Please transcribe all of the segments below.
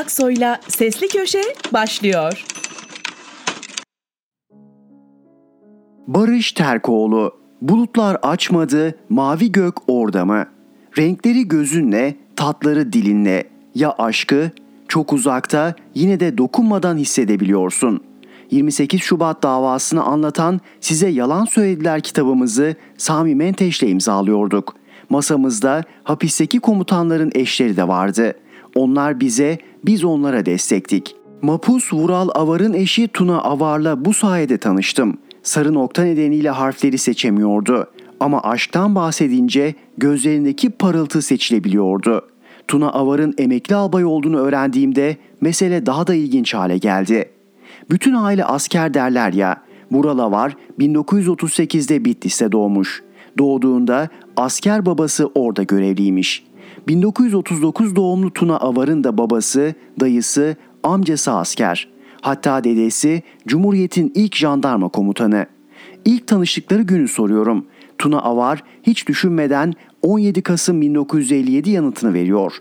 Aksoy'la Sesli Köşe başlıyor. Barış Terkoğlu Bulutlar açmadı, mavi gök orada mı? Renkleri gözünle, tatları dilinle. Ya aşkı? Çok uzakta, yine de dokunmadan hissedebiliyorsun. 28 Şubat davasını anlatan Size Yalan Söylediler kitabımızı Sami Menteş'le imzalıyorduk. Masamızda hapisteki komutanların eşleri de vardı. Onlar bize, biz onlara destektik. Mapus Vural Avar'ın eşi Tuna Avar'la bu sayede tanıştım. Sarı nokta nedeniyle harfleri seçemiyordu. Ama aşktan bahsedince gözlerindeki parıltı seçilebiliyordu. Tuna Avar'ın emekli albay olduğunu öğrendiğimde mesele daha da ilginç hale geldi. Bütün aile asker derler ya. Vural Avar 1938'de Bitlis'te doğmuş. Doğduğunda asker babası orada görevliymiş. 1939 doğumlu Tuna Avar'ın da babası, dayısı, amcası asker. Hatta dedesi Cumhuriyet'in ilk jandarma komutanı. İlk tanıştıkları günü soruyorum. Tuna Avar hiç düşünmeden 17 Kasım 1957 yanıtını veriyor.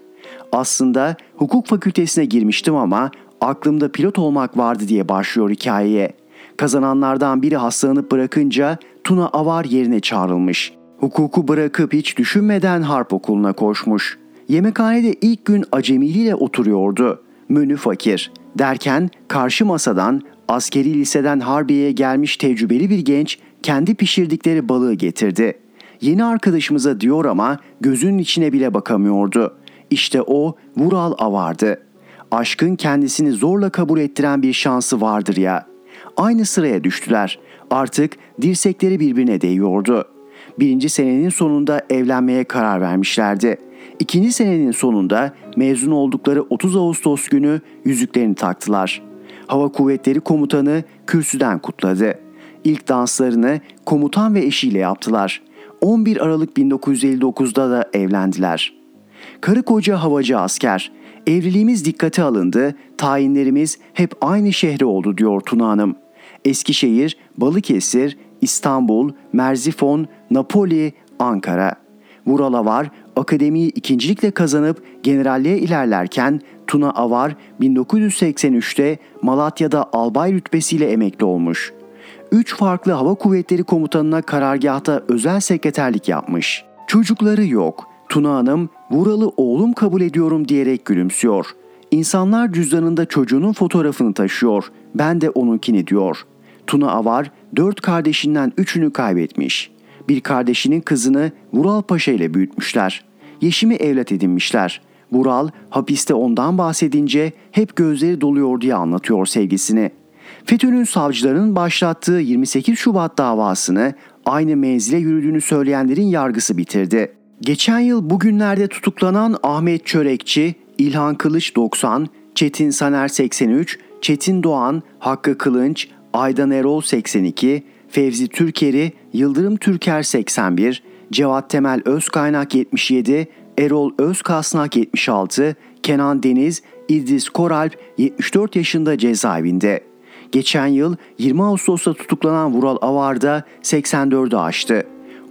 Aslında hukuk fakültesine girmiştim ama aklımda pilot olmak vardı diye başlıyor hikayeye. Kazananlardan biri hastalanıp bırakınca Tuna Avar yerine çağrılmış. Hukuku bırakıp hiç düşünmeden harp okuluna koşmuş. Yemekhanede ilk gün acemiliyle oturuyordu. Menü fakir. Derken karşı masadan askeri liseden Harbiye'ye gelmiş tecrübeli bir genç kendi pişirdikleri balığı getirdi. Yeni arkadaşımıza diyor ama gözünün içine bile bakamıyordu. İşte o Vural Avar'dı. Aşkın kendisini zorla kabul ettiren bir şansı vardır ya. Aynı sıraya düştüler. Artık dirsekleri birbirine değiyordu. Birinci senenin sonunda evlenmeye karar vermişlerdi. İkinci senenin sonunda mezun oldukları 30 Ağustos günü yüzüklerini taktılar. Hava Kuvvetleri Komutanı kürsüden kutladı. İlk danslarını komutan ve eşiyle yaptılar. 11 Aralık 1959'da da evlendiler. Karı koca havacı asker. Evliliğimiz dikkate alındı, tayinlerimiz hep aynı şehre oldu diyor Tuna Hanım. Eskişehir, Balıkesir, İstanbul, Merzifon, Napoli, Ankara. Vural Avar akademiyi ikincilikle kazanıp generalliğe ilerlerken Tuna Avar 1983'te Malatya'da albay rütbesiyle emekli olmuş. Üç farklı hava kuvvetleri komutanına karargahta özel sekreterlik yapmış. Çocukları yok. Tuna Hanım Vural'ı oğlum kabul ediyorum diyerek gülümsüyor. İnsanlar cüzdanında çocuğunun fotoğrafını taşıyor. Ben de onunkini diyor. Tuna Avar dört kardeşinden üçünü kaybetmiş. Bir kardeşinin kızını Vural Paşa ile büyütmüşler. Yeşim'i evlat edinmişler. Vural hapiste ondan bahsedince hep gözleri doluyor diye anlatıyor sevgisini. FETÖ'nün savcıların başlattığı 28 Şubat davasını aynı menzile yürüdüğünü söyleyenlerin yargısı bitirdi. Geçen yıl bugünlerde tutuklanan Ahmet Çörekçi, İlhan Kılıç 90, Çetin Saner 83, Çetin Doğan, Hakkı Kılınç, Aydan Erol 82, Fevzi Türkeri, Yıldırım Türker 81, Cevat Temel Özkaynak 77, Erol Özkasnak 76, Kenan Deniz, İdris Koralp 74 yaşında cezaevinde. Geçen yıl 20 Ağustos'ta tutuklanan Vural Avar da 84'ü aştı.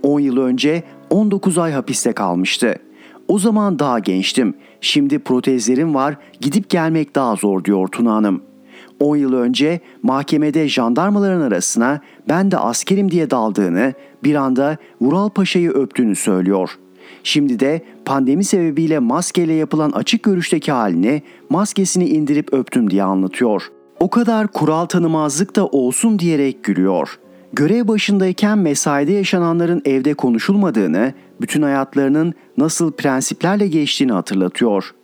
10 yıl önce 19 ay hapiste kalmıştı. O zaman daha gençtim. Şimdi protezlerim var, gidip gelmek daha zor diyor Tuna Hanım. 10 yıl önce mahkemede jandarmaların arasına ben de askerim diye daldığını, bir anda Vural Paşa'yı öptüğünü söylüyor. Şimdi de pandemi sebebiyle maskeyle yapılan açık görüşteki halini maskesini indirip öptüm diye anlatıyor. O kadar kural tanımazlık da olsun diyerek gülüyor. Görev başındayken mesaide yaşananların evde konuşulmadığını, bütün hayatlarının nasıl prensiplerle geçtiğini hatırlatıyor.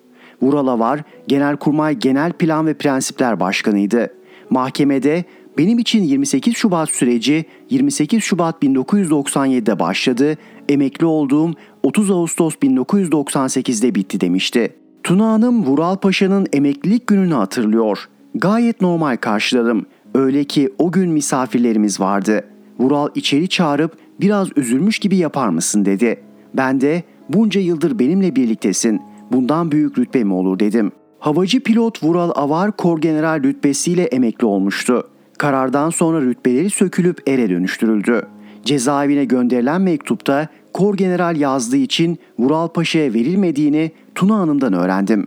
Vural Avar, Genelkurmay Genel Plan ve Prensipler Başkanıydı. Mahkemede benim için 28 Şubat süreci 28 Şubat 1997'de başladı, emekli olduğum 30 Ağustos 1998'de bitti demişti. Tuna Hanım Vural Paşa'nın emeklilik gününü hatırlıyor. Gayet normal karşıladım. Öyle ki o gün misafirlerimiz vardı. Vural içeri çağırıp biraz üzülmüş gibi yapar mısın dedi. Ben de bunca yıldır benimle birliktesin. Bundan büyük rütbe mi olur dedim. Havacı pilot Vural Avar Kor General rütbesiyle emekli olmuştu. Karardan sonra rütbeleri sökülüp ere dönüştürüldü. Cezaevine gönderilen mektupta Kor General yazdığı için Vural Paşa'ya verilmediğini Tuna Hanım'dan öğrendim.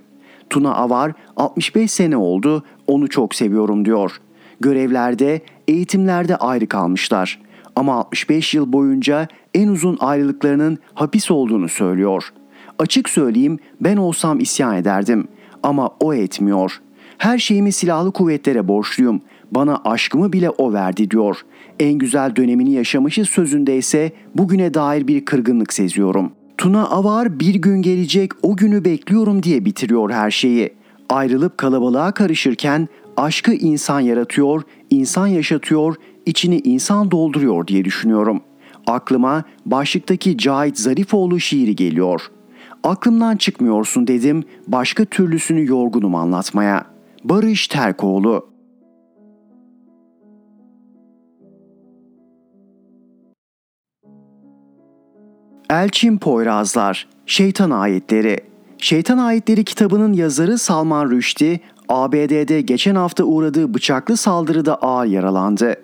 Tuna Avar 65 sene oldu onu çok seviyorum diyor. Görevlerde, eğitimlerde ayrı kalmışlar. Ama 65 yıl boyunca en uzun ayrılıklarının hapis olduğunu söylüyor. Açık söyleyeyim ben olsam isyan ederdim ama o etmiyor. Her şeyimi silahlı kuvvetlere borçluyum. Bana aşkımı bile o verdi diyor. En güzel dönemini yaşamışız sözünde ise bugüne dair bir kırgınlık seziyorum. Tuna Avar bir gün gelecek o günü bekliyorum diye bitiriyor her şeyi. Ayrılıp kalabalığa karışırken aşkı insan yaratıyor, insan yaşatıyor, içini insan dolduruyor diye düşünüyorum. Aklıma başlıktaki Cahit Zarifoğlu şiiri geliyor. Aklımdan çıkmıyorsun dedim, başka türlüsünü yorgunum anlatmaya. Barış Terkoğlu Elçin Poyrazlar, Şeytan Ayetleri Şeytan Ayetleri kitabının yazarı Salman Rushdie, ABD'de geçen hafta uğradığı bıçaklı saldırıda ağır yaralandı.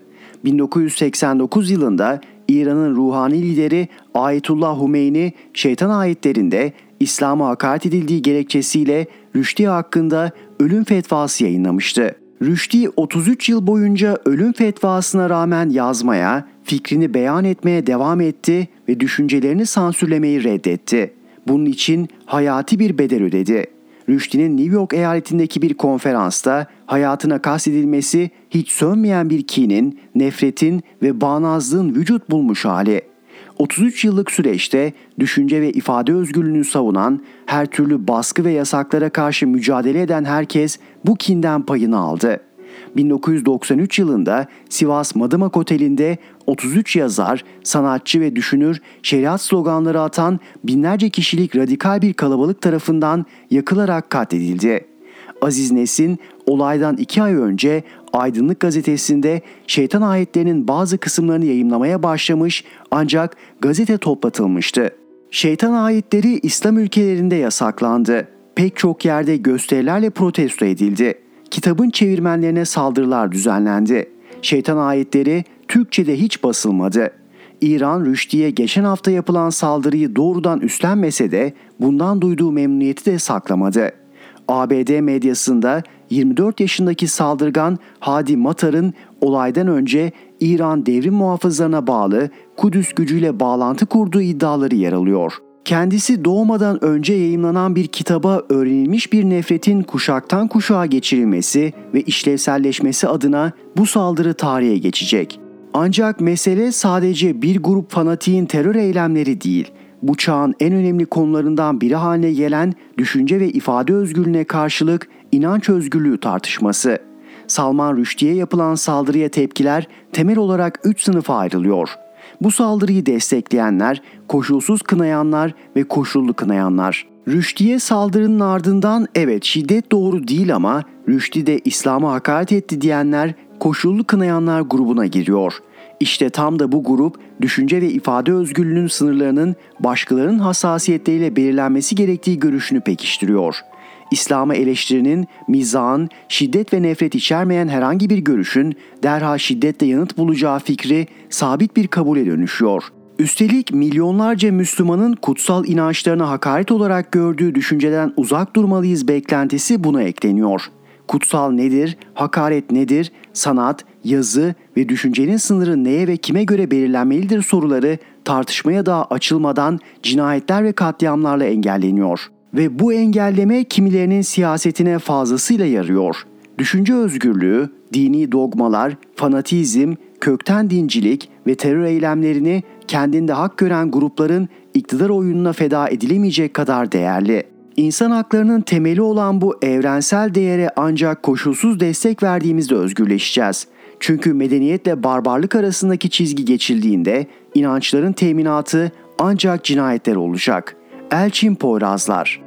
1989 yılında İran'ın ruhani lideri Ayetullah Humeyni şeytan ayetlerinde İslam'a hakaret edildiği gerekçesiyle Rüşdi hakkında ölüm fetvası yayınlamıştı. Rüşdi 33 yıl boyunca ölüm fetvasına rağmen yazmaya, fikrini beyan etmeye devam etti ve düşüncelerini sansürlemeyi reddetti. Bunun için hayati bir bedel ödedi. Rüşdi'nin New York eyaletindeki bir konferansta hayatına kastedilmesi hiç sönmeyen bir kinin, nefretin ve bağnazlığın vücut bulmuş hali. 33 yıllık süreçte düşünce ve ifade özgürlüğünü savunan, her türlü baskı ve yasaklara karşı mücadele eden herkes bu kinden payını aldı. 1993 yılında Sivas Madımak Oteli'nde 33 yazar, sanatçı ve düşünür şeriat sloganları atan binlerce kişilik radikal bir kalabalık tarafından yakılarak katledildi. Aziz Nesin olaydan iki ay önce Aydınlık gazetesinde şeytan ayetlerinin bazı kısımlarını yayımlamaya başlamış ancak gazete toplatılmıştı. Şeytan ayetleri İslam ülkelerinde yasaklandı. Pek çok yerde gösterilerle protesto edildi. Kitabın çevirmenlerine saldırılar düzenlendi. Şeytan ayetleri Türkçe'de hiç basılmadı. İran Rüşdi'ye geçen hafta yapılan saldırıyı doğrudan üstlenmese de bundan duyduğu memnuniyeti de saklamadı. ABD medyasında 24 yaşındaki saldırgan Hadi Matar'ın olaydan önce İran devrim muhafızlarına bağlı Kudüs gücüyle bağlantı kurduğu iddiaları yer alıyor. Kendisi doğmadan önce yayımlanan bir kitaba öğrenilmiş bir nefretin kuşaktan kuşağa geçirilmesi ve işlevselleşmesi adına bu saldırı tarihe geçecek. Ancak mesele sadece bir grup fanatiğin terör eylemleri değil, bu çağın en önemli konularından biri haline gelen düşünce ve ifade özgürlüğüne karşılık inanç özgürlüğü tartışması. Salman Rushdie'ye yapılan saldırıya tepkiler temel olarak üç sınıfa ayrılıyor. Bu saldırıyı destekleyenler, koşulsuz kınayanlar ve koşullu kınayanlar. Rüşdiye saldırının ardından evet şiddet doğru değil ama Rüşdi de İslam'a hakaret etti diyenler koşullu kınayanlar grubuna giriyor. İşte tam da bu grup düşünce ve ifade özgürlüğünün sınırlarının başkalarının hassasiyetleriyle belirlenmesi gerektiği görüşünü pekiştiriyor. İslam'a eleştirinin, mizahın, şiddet ve nefret içermeyen herhangi bir görüşün derhal şiddetle yanıt bulacağı fikri sabit bir kabule dönüşüyor. Üstelik milyonlarca Müslümanın kutsal inançlarına hakaret olarak gördüğü düşünceden uzak durmalıyız beklentisi buna ekleniyor. Kutsal nedir, hakaret nedir, sanat, yazı ve düşüncenin sınırı neye ve kime göre belirlenmelidir soruları tartışmaya daha açılmadan cinayetler ve katliamlarla engelleniyor. Ve bu engelleme kimilerinin siyasetine fazlasıyla yarıyor. Düşünce özgürlüğü, dini dogmalar, fanatizm, kökten dincilik ve terör eylemlerini kendinde hak gören grupların iktidar oyununa feda edilemeyecek kadar değerli. İnsan haklarının temeli olan bu evrensel değere ancak koşulsuz destek verdiğimizde özgürleşeceğiz. Çünkü medeniyetle barbarlık arasındaki çizgi geçildiğinde inançların teminatı ancak cinayetler olacak. Elçin Poyrazlar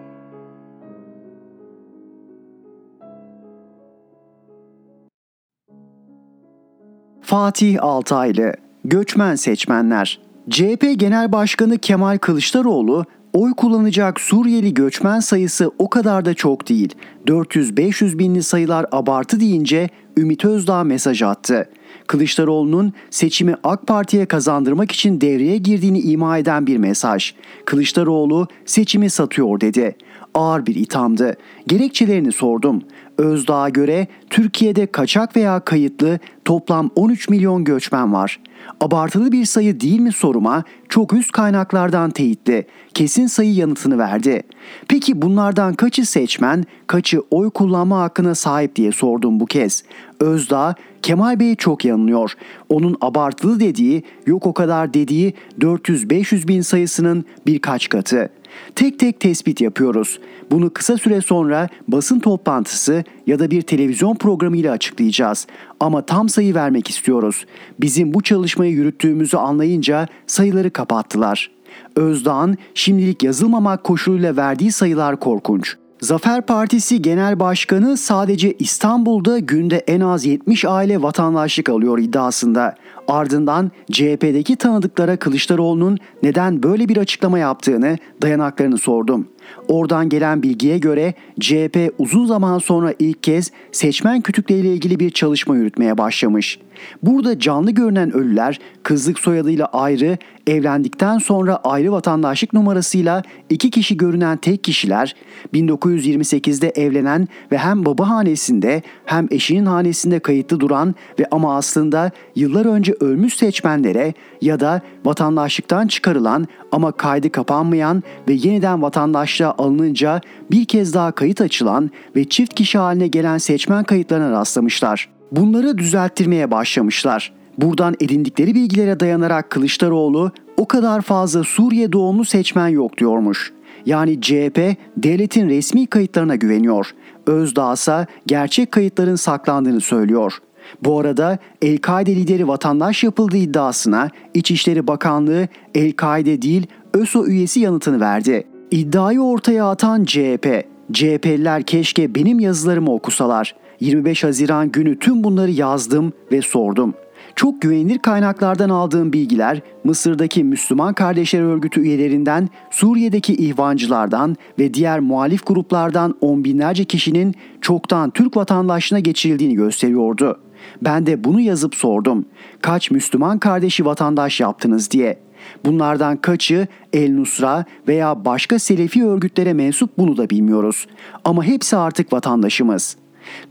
Fatih Altaylı Göçmen Seçmenler CHP Genel Başkanı Kemal Kılıçdaroğlu oy kullanacak Suriyeli göçmen sayısı o kadar da çok değil. 400-500 binli sayılar abartı deyince Ümit Özdağ mesaj attı. Kılıçdaroğlu'nun seçimi AK Parti'ye kazandırmak için devreye girdiğini ima eden bir mesaj. Kılıçdaroğlu seçimi satıyor dedi. Ağır bir ithamdı. Gerekçelerini sordum. Özdağ'a göre Türkiye'de kaçak veya kayıtlı toplam 13 milyon göçmen var. Abartılı bir sayı değil mi soruma çok üst kaynaklardan teyitli, kesin sayı yanıtını verdi. Peki bunlardan kaçı seçmen, kaçı oy kullanma hakkına sahip diye sordum bu kez. Özdağ, Kemal Bey çok yanılıyor. Onun abartılı dediği, yok o kadar dediği 400-500 bin sayısının birkaç katı. Tek tek tespit yapıyoruz. Bunu kısa süre sonra basın toplantısı ya da bir televizyon programı ile açıklayacağız. Ama tam sayı vermek istiyoruz. Bizim bu çalışmayı yürüttüğümüzü anlayınca sayıları kapattılar. Özdağ'ın şimdilik yazılmamak koşuluyla verdiği sayılar korkunç. Zafer Partisi Genel Başkanı sadece İstanbul'da günde en az 70 aile vatandaşlık alıyor iddiasında. Ardından CHP'deki tanıdıklara Kılıçdaroğlu'nun neden böyle bir açıklama yaptığını, dayanaklarını sordum. Oradan gelen bilgiye göre CHP uzun zaman sonra ilk kez seçmen kütükleriyle ilgili bir çalışma yürütmeye başlamış. Burada canlı görünen ölüler kızlık soyadıyla ayrı, evlendikten sonra ayrı vatandaşlık numarasıyla iki kişi görünen tek kişiler, 1928'de evlenen ve hem baba hanesinde hem eşinin hanesinde kayıtlı duran ve ama aslında yıllar önce ölmüş seçmenlere ya da vatandaşlıktan çıkarılan ama kaydı kapanmayan ve yeniden vatandaşlığa alınınca bir kez daha kayıt açılan ve çift kişi haline gelen seçmen kayıtlarına rastlamışlar. Bunları düzelttirmeye başlamışlar. Buradan edindikleri bilgilere dayanarak Kılıçdaroğlu o kadar fazla Suriye doğumlu seçmen yok diyormuş. Yani CHP devletin resmi kayıtlarına güveniyor. Özdağ ise gerçek kayıtların saklandığını söylüyor. Bu arada El-Kaide lideri vatandaş yapıldığı iddiasına İçişleri Bakanlığı El-Kaide değil ÖSO üyesi yanıtını verdi. İddiayı ortaya atan CHP, CHP'liler keşke benim yazılarımı okusalar. 25 Haziran günü tüm bunları yazdım ve sordum. Çok güvenilir kaynaklardan aldığım bilgiler Mısır'daki Müslüman Kardeşler Örgütü üyelerinden, Suriye'deki ihvancılardan ve diğer muhalif gruplardan on binlerce kişinin çoktan Türk vatandaşlığına geçirildiğini gösteriyordu. Ben de bunu yazıp sordum. Kaç Müslüman kardeşi vatandaş yaptınız diye. Bunlardan kaçı El Nusra veya başka Selefi örgütlere mensup bunu da bilmiyoruz. Ama hepsi artık vatandaşımız.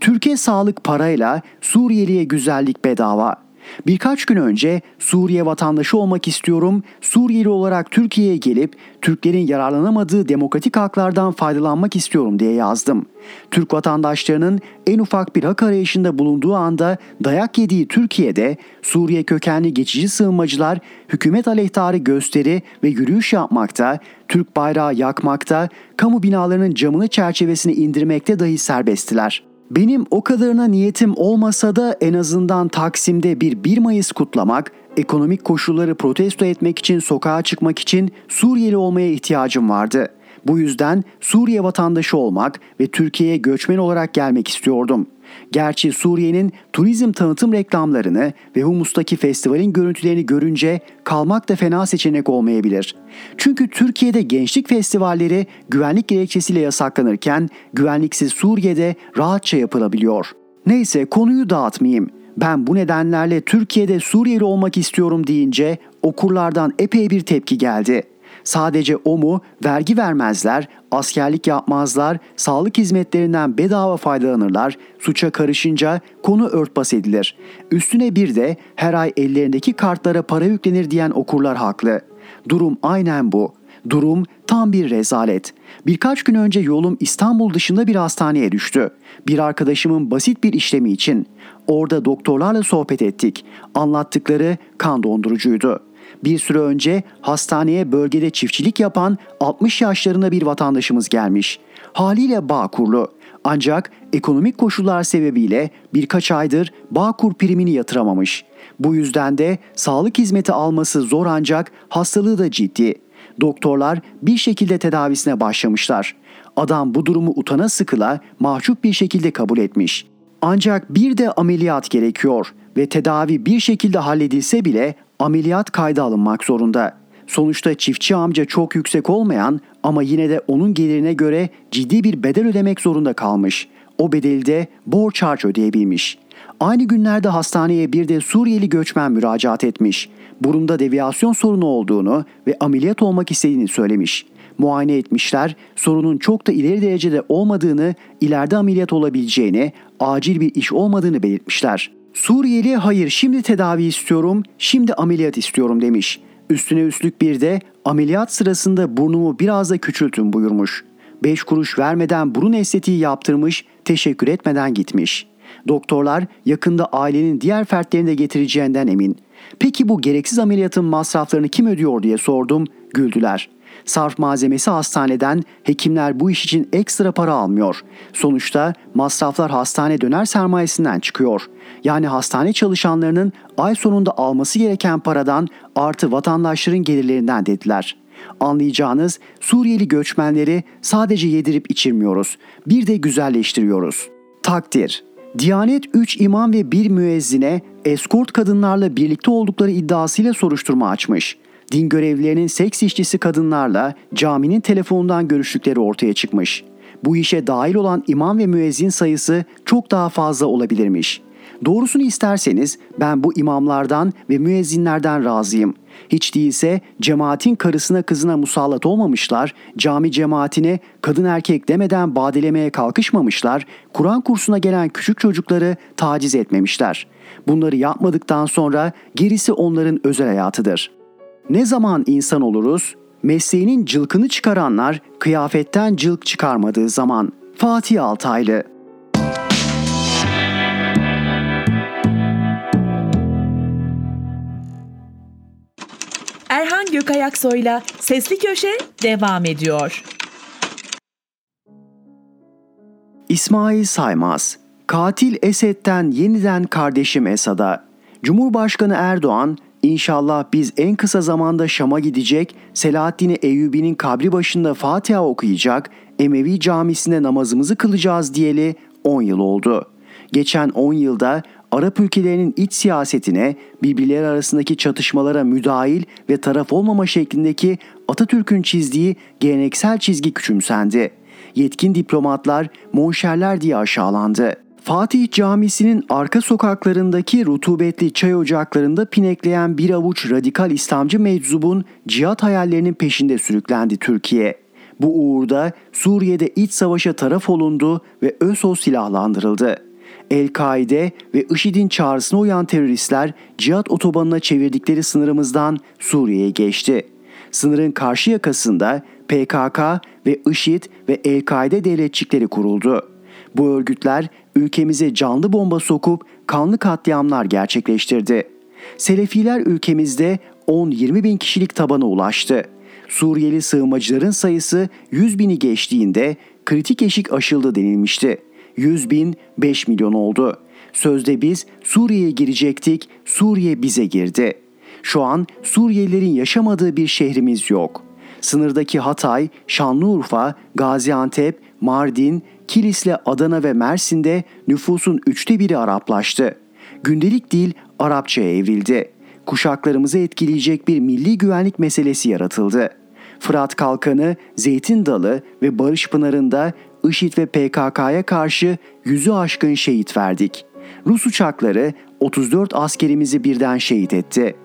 Türkiye sağlık parayla Suriyeliye güzellik bedava. Birkaç gün önce Suriye vatandaşı olmak istiyorum, Suriyeli olarak Türkiye'ye gelip Türklerin yararlanamadığı demokratik haklardan faydalanmak istiyorum diye yazdım. Türk vatandaşlarının en ufak bir hak arayışında bulunduğu anda dayak yediği Türkiye'de Suriye kökenli geçici sığınmacılar hükümet aleyhtarı gösteri ve yürüyüş yapmakta, Türk bayrağı yakmakta, kamu binalarının camını çerçevesini indirmekte dahi serbesttiler. Benim o kadarına niyetim olmasa da en azından Taksim'de bir 1 Mayıs kutlamak, ekonomik koşulları protesto etmek için sokağa çıkmak için Suriyeli olmaya ihtiyacım vardı. Bu yüzden Suriye vatandaşı olmak ve Türkiye'ye göçmen olarak gelmek istiyordum. Gerçi Suriye'nin turizm tanıtım reklamlarını ve Humus'taki festivalin görüntülerini görünce kalmak da fena seçenek olmayabilir. Çünkü Türkiye'de gençlik festivalleri güvenlik gerekçesiyle yasaklanırken güvenliksiz Suriye'de rahatça yapılabiliyor. Neyse konuyu dağıtmayayım. Ben bu nedenlerle Türkiye'de Suriyeli olmak istiyorum deyince okurlardan epey bir tepki geldi.'' Sadece o mu vergi vermezler, askerlik yapmazlar, sağlık hizmetlerinden bedava faydalanırlar, suça karışınca konu örtbas edilir. Üstüne bir de her ay ellerindeki kartlara para yüklenir diyen okurlar haklı. Durum aynen bu. Durum tam bir rezalet. Birkaç gün önce yolum İstanbul dışında bir hastaneye düştü. Bir arkadaşımın basit bir işlemi için. Orada doktorlarla sohbet ettik. Anlattıkları kan dondurucuydu. Bir süre önce hastaneye bölgede çiftçilik yapan 60 yaşlarında bir vatandaşımız gelmiş. Haliyle Bağkurlu. Ancak ekonomik koşullar sebebiyle birkaç aydır Bağkur primini yatıramamış. Bu yüzden de sağlık hizmeti alması zor ancak hastalığı da ciddi. Doktorlar bir şekilde tedavisine başlamışlar. Adam bu durumu utana sıkıla mahcup bir şekilde kabul etmiş. Ancak bir de ameliyat gerekiyor ve tedavi bir şekilde halledilse bile ameliyat kayda alınmak zorunda. Sonuçta çiftçi amca çok yüksek olmayan ama yine de onun gelirine göre ciddi bir bedel ödemek zorunda kalmış. O bedeli de borç harç ödeyebilmiş. Aynı günlerde hastaneye bir de Suriyeli göçmen müracaat etmiş. Burunda deviyasyon sorunu olduğunu ve ameliyat olmak istediğini söylemiş. Muayene etmişler, sorunun çok da ileri derecede olmadığını, ileride ameliyat olabileceğini, acil bir iş olmadığını belirtmişler. Suriyeli hayır şimdi tedavi istiyorum, şimdi ameliyat istiyorum demiş. Üstüne üstlük bir de ameliyat sırasında burnumu biraz da küçültün buyurmuş. Beş kuruş vermeden burun estetiği yaptırmış, teşekkür etmeden gitmiş. Doktorlar yakında ailenin diğer fertlerini de getireceğinden emin. Peki bu gereksiz ameliyatın masraflarını kim ödüyor diye sordum, güldüler. Sarf malzemesi hastaneden hekimler bu iş için ekstra para almıyor. Sonuçta masraflar hastane döner sermayesinden çıkıyor. Yani hastane çalışanlarının ay sonunda alması gereken paradan artı vatandaşların gelirlerinden dediler. Anlayacağınız Suriyeli göçmenleri sadece yedirip içirmiyoruz. Bir de güzelleştiriyoruz. Takdir. Diyanet 3 imam ve 1 müezzine eskort kadınlarla birlikte oldukları iddiasıyla soruşturma açmış. Din görevlilerinin seks işçisi kadınlarla caminin telefonundan görüştükleri ortaya çıkmış. Bu işe dahil olan imam ve müezzin sayısı çok daha fazla olabilirmiş. Doğrusunu isterseniz ben bu imamlardan ve müezzinlerden razıyım. Hiç değilse cemaatin karısına kızına musallat olmamışlar, cami cemaatine kadın erkek demeden badelemeye kalkışmamışlar, Kur'an kursuna gelen küçük çocukları taciz etmemişler. Bunları yapmadıktan sonra gerisi onların özel hayatıdır. Ne zaman insan oluruz? Mesleğinin cılkını çıkaranlar kıyafetten cılk çıkarmadığı zaman. Fatih Altaylı Erhan Gökayaksoy'la Sesli Köşe devam ediyor. İsmail Saymaz Katil Esed'den yeniden kardeşim Esad'a. Cumhurbaşkanı Erdoğan İnşallah biz en kısa zamanda Şam'a gidecek, Selahaddin Eyyubi'nin kabri başında Fatiha okuyacak, Emevi camisinde namazımızı kılacağız diyeli 10 yıl oldu. Geçen 10 yılda Arap ülkelerinin iç siyasetine, birbirleri arasındaki çatışmalara müdahil ve taraf olmama şeklindeki Atatürk'ün çizdiği geleneksel çizgi küçümsendi. Yetkin diplomatlar monşerler diye aşağılandı. Fatih Camisi'nin arka sokaklarındaki rutubetli çay ocaklarında pinekleyen bir avuç radikal İslamcı meczubun cihat hayallerinin peşinde sürüklendi Türkiye. Bu uğurda Suriye'de iç savaşa taraf olundu ve ÖSO silahlandırıldı. El-Kaide ve IŞİD'in çağrısına uyan teröristler cihat otobanına çevirdikleri sınırımızdan Suriye'ye geçti. Sınırın karşı yakasında PKK ve IŞİD ve El-Kaide devletçikleri kuruldu. Bu örgütler ülkemize canlı bomba sokup kanlı katliamlar gerçekleştirdi. Selefiler ülkemizde 10-20 bin kişilik tabana ulaştı. Suriyeli sığınmacıların sayısı 100 bini geçtiğinde kritik eşik aşıldı denilmişti. 100 bin 5 milyon oldu. Sözde biz Suriye'ye girecektik, Suriye bize girdi. Şu an Suriyelilerin yaşamadığı bir şehrimiz yok. Sınırdaki Hatay, Şanlıurfa, Gaziantep, Mardin, Kilis'le Adana ve Mersin'de nüfusun üçte biri Araplaştı. Gündelik dil Arapçaya evrildi. Kuşaklarımızı etkileyecek bir milli güvenlik meselesi yaratıldı. Fırat Kalkanı, Zeytin Dalı ve Barış Pınarı'nda IŞİD ve PKK'ya karşı yüzü aşkın şehit verdik. Rus uçakları 34 askerimizi birden şehit etti.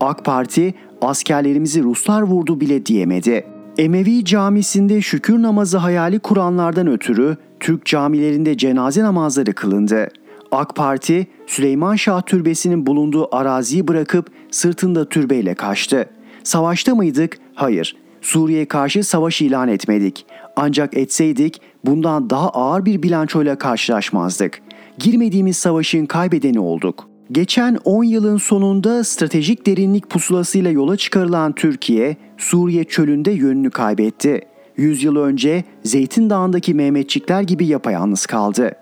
AK Parti askerlerimizi Ruslar vurdu bile diyemedi. Emevi camisinde şükür namazı hayali kuranlardan ötürü Türk camilerinde cenaze namazları kılındı. AK Parti Süleyman Şah Türbesi'nin bulunduğu araziyi bırakıp sırtında türbeyle kaçtı. Savaşta mıydık? Hayır. Suriye karşı savaş ilan etmedik. Ancak etseydik bundan daha ağır bir bilançoyla karşılaşmazdık. Girmediğimiz savaşın kaybedeni olduk. Geçen 10 yılın sonunda stratejik derinlik pusulasıyla yola çıkarılan Türkiye, Suriye çölünde yönünü kaybetti. 100 yıl önce Zeytin Dağı'ndaki Mehmetçikler gibi yapayalnız kaldı.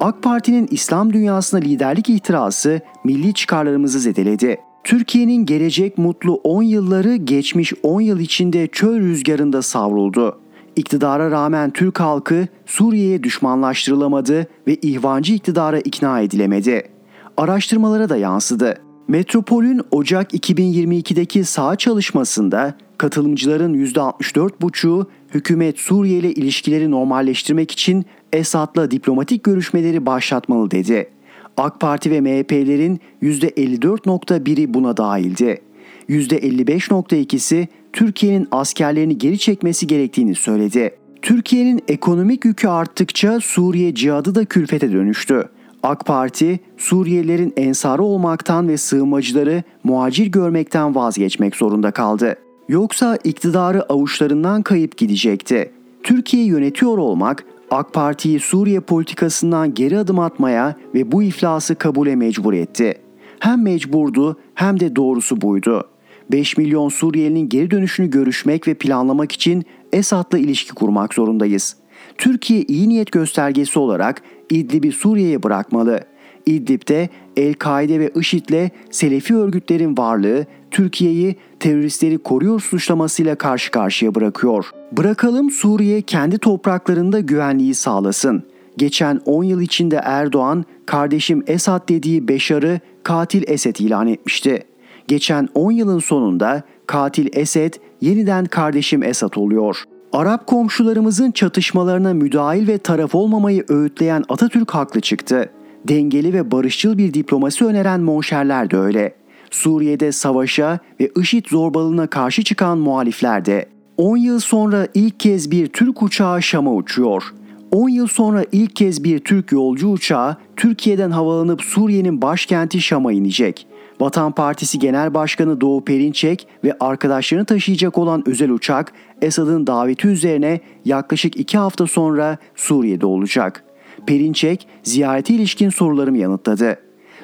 AK Parti'nin İslam dünyasına liderlik ihtirası milli çıkarlarımızı zedeledi. Türkiye'nin gelecek mutlu 10 yılları geçmiş 10 yıl içinde çöl rüzgarında savruldu. İktidara rağmen Türk halkı Suriye'ye düşmanlaştırılamadı ve ihvancı iktidara ikna edilemedi. Araştırmalara da yansıdı. Metropol'ün Ocak 2022'deki sağ çalışmasında katılımcıların %64,5'u hükümet Suriye ile ilişkileri normalleştirmek için Esad'la diplomatik görüşmeleri başlatmalı dedi. AK Parti ve MHP'lerin %54.1'i buna dahildi. %55.2'si Türkiye'nin askerlerini geri çekmesi gerektiğini söyledi. Türkiye'nin ekonomik yükü arttıkça Suriye cihadı da külfete dönüştü. AK Parti, Suriyelilerin ensarı olmaktan ve sığınmacıları muacir görmekten vazgeçmek zorunda kaldı. Yoksa iktidarı avuçlarından kayıp gidecekti. Türkiye yönetiyor olmak AK Parti'yi Suriye politikasından geri adım atmaya ve bu iflası kabule mecbur etti. Hem mecburdu hem de doğrusu buydu. 5 milyon Suriyelinin geri dönüşünü görüşmek ve planlamak için Esad'la ilişki kurmak zorundayız. Türkiye iyi niyet göstergesi olarak İdlib'i Suriye'ye bırakmalı. İdlib'de El-Kaide ve IŞİD'le Selefi örgütlerin varlığı Türkiye'yi teröristleri koruyor suçlamasıyla karşı karşıya bırakıyor. Bırakalım Suriye kendi topraklarında güvenliği sağlasın. Geçen 10 yıl içinde Erdoğan kardeşim Esad dediği Beşar'ı katil Esed ilan etmişti. Geçen 10 yılın sonunda katil Esed yeniden kardeşim Esad oluyor. Arap komşularımızın çatışmalarına müdahil ve taraf olmamayı öğütleyen Atatürk haklı çıktı. Dengeli ve barışçıl bir diplomasi öneren monşerler de öyle. Suriye'de savaşa ve IŞİD zorbalığına karşı çıkan muhalifler de. 10 yıl sonra ilk kez bir Türk uçağı Şam'a uçuyor. 10 yıl sonra ilk kez bir Türk yolcu uçağı Türkiye'den havalanıp Suriye'nin başkenti Şam'a inecek. Vatan Partisi Genel Başkanı Doğu Perinçek ve arkadaşlarını taşıyacak olan özel uçak Esad'ın daveti üzerine yaklaşık iki hafta sonra Suriye'de olacak. Perinçek ziyarete ilişkin sorularımı yanıtladı.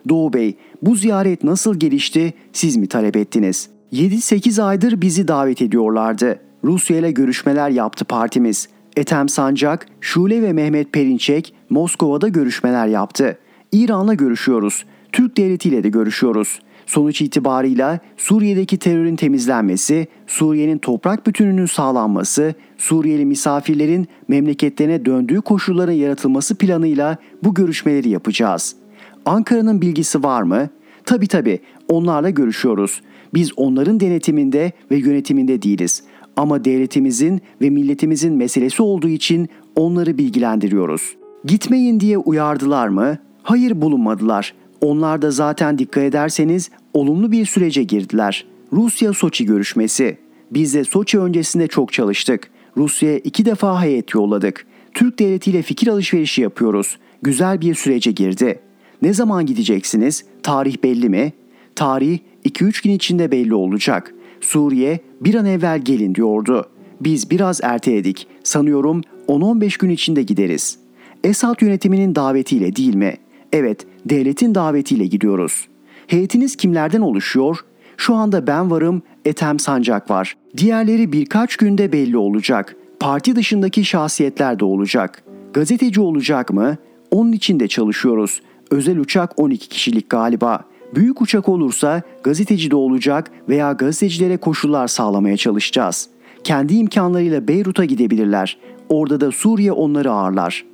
Doğu Bey bu ziyaret nasıl gelişti siz mi talep ettiniz? 7-8 aydır bizi davet ediyorlardı. Rusya ile görüşmeler yaptı partimiz. Ethem Sancak, Şule ve Mehmet Perinçek Moskova'da görüşmeler yaptı. İran'la görüşüyoruz. Türk devletiyle de görüşüyoruz. Sonuç itibarıyla Suriye'deki terörün temizlenmesi, Suriye'nin toprak bütünlüğünün sağlanması, Suriyeli misafirlerin memleketlerine döndüğü koşulların yaratılması planıyla bu görüşmeleri yapacağız. Ankara'nın bilgisi var mı? Tabi tabi onlarla görüşüyoruz. Biz onların denetiminde ve yönetiminde değiliz. Ama devletimizin ve milletimizin meselesi olduğu için onları bilgilendiriyoruz. Gitmeyin diye uyardılar mı? Hayır bulunmadılar. Onlar da zaten dikkat ederseniz olumlu bir sürece girdiler. Rusya-Soçi görüşmesi. Biz de Soçi öncesinde çok çalıştık. Rusya'ya iki defa heyet yolladık. Türk devletiyle fikir alışverişi yapıyoruz. Güzel bir sürece girdi. Ne zaman gideceksiniz? Tarih belli mi? Tarih 2-3 gün içinde belli olacak. Suriye bir an evvel gelin diyordu. Biz biraz erteledik. Sanıyorum 10-15 gün içinde gideriz. Esad yönetiminin davetiyle değil mi? Evet, devletin davetiyle gidiyoruz. Heyetiniz kimlerden oluşuyor? Şu anda ben varım, Ethem Sancak var. Diğerleri birkaç günde belli olacak. Parti dışındaki şahsiyetler de olacak. Gazeteci olacak mı? Onun için de çalışıyoruz. Özel uçak 12 kişilik galiba. Büyük uçak olursa gazeteci de olacak veya gazetecilere koşullar sağlamaya çalışacağız. Kendi imkanlarıyla Beyrut'a gidebilirler. Orada da Suriye onları ağırlar.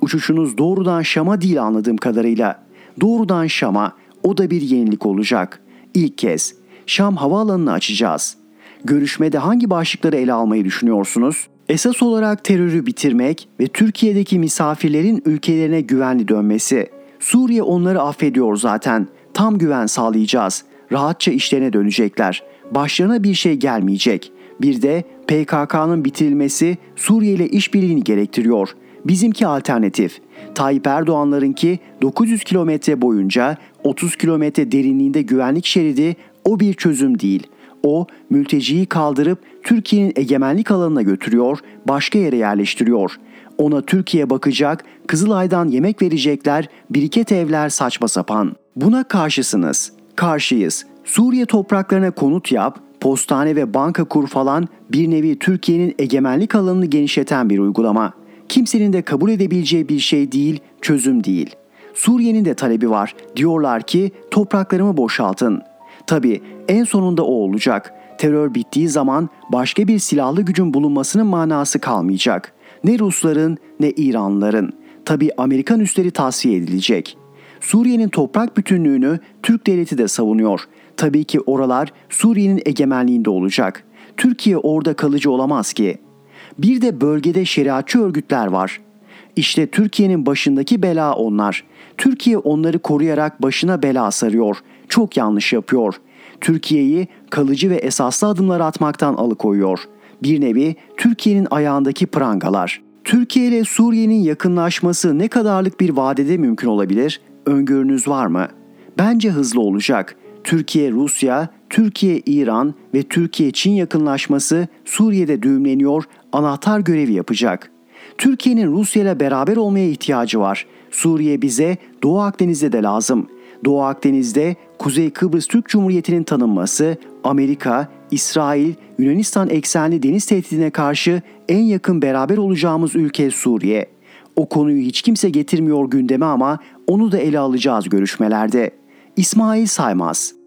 Uçuşunuz doğrudan Şam'a değil anladığım kadarıyla. Doğrudan Şam'a o da bir yenilik olacak. İlk kez Şam havaalanını açacağız. Görüşmede hangi başlıkları ele almayı düşünüyorsunuz? Esas olarak terörü bitirmek ve Türkiye'deki misafirlerin ülkelerine güvenli dönmesi. Suriye onları affediyor zaten. Tam güven sağlayacağız. Rahatça işlerine dönecekler. Başlarına bir şey gelmeyecek. Bir de PKK'nın bitirilmesi Suriye ile işbirliğini gerektiriyor. Bizimki alternatif. Tayyip Erdoğan'larınki 900 kilometre boyunca 30 kilometre derinliğinde güvenlik şeridi o bir çözüm değil. O mülteciyi kaldırıp Türkiye'nin egemenlik alanına götürüyor, başka yere yerleştiriyor. Ona Türkiye bakacak, Kızılay'dan yemek verecekler, biriket evler saçma sapan. Buna karşısınız. Karşıyız. Suriye topraklarına konut yap, postane ve banka kur falan bir nevi Türkiye'nin egemenlik alanını genişleten bir uygulama. Kimsenin de kabul edebileceği bir şey değil, çözüm değil. Suriye'nin de talebi var. Diyorlar ki topraklarımı boşaltın. Tabi en sonunda o olacak. Terör bittiği zaman başka bir silahlı gücün bulunmasının manası kalmayacak. Ne Rusların ne İranlıların. Tabi Amerikan üsleri tavsiye edilecek. Suriye'nin toprak bütünlüğünü Türk devleti de savunuyor. Tabii ki oralar Suriye'nin egemenliğinde olacak. Türkiye orada kalıcı olamaz ki. Bir de bölgede şeriatçı örgütler var. İşte Türkiye'nin başındaki bela onlar. Türkiye onları koruyarak başına bela sarıyor. Çok yanlış yapıyor. Türkiye'yi kalıcı ve esaslı adımlar atmaktan alıkoyuyor. Bir nevi Türkiye'nin ayağındaki prangalar. Türkiye ile Suriye'nin yakınlaşması ne kadarlık bir vadede mümkün olabilir? Öngörünüz var mı? Bence hızlı olacak. Türkiye Rusya, Türkiye İran ve Türkiye Çin yakınlaşması Suriye'de düğümleniyor, anahtar görevi yapacak. Türkiye'nin Rusya ile beraber olmaya ihtiyacı var. Suriye bize Doğu Akdeniz'de de lazım. Doğu Akdeniz'de Kuzey Kıbrıs Türk Cumhuriyeti'nin tanınması Amerika, İsrail, Yunanistan eksenli deniz tehdidine karşı en yakın beraber olacağımız ülke Suriye. O konuyu hiç kimse getirmiyor gündeme ama onu da ele alacağız görüşmelerde. İsmail Saymaz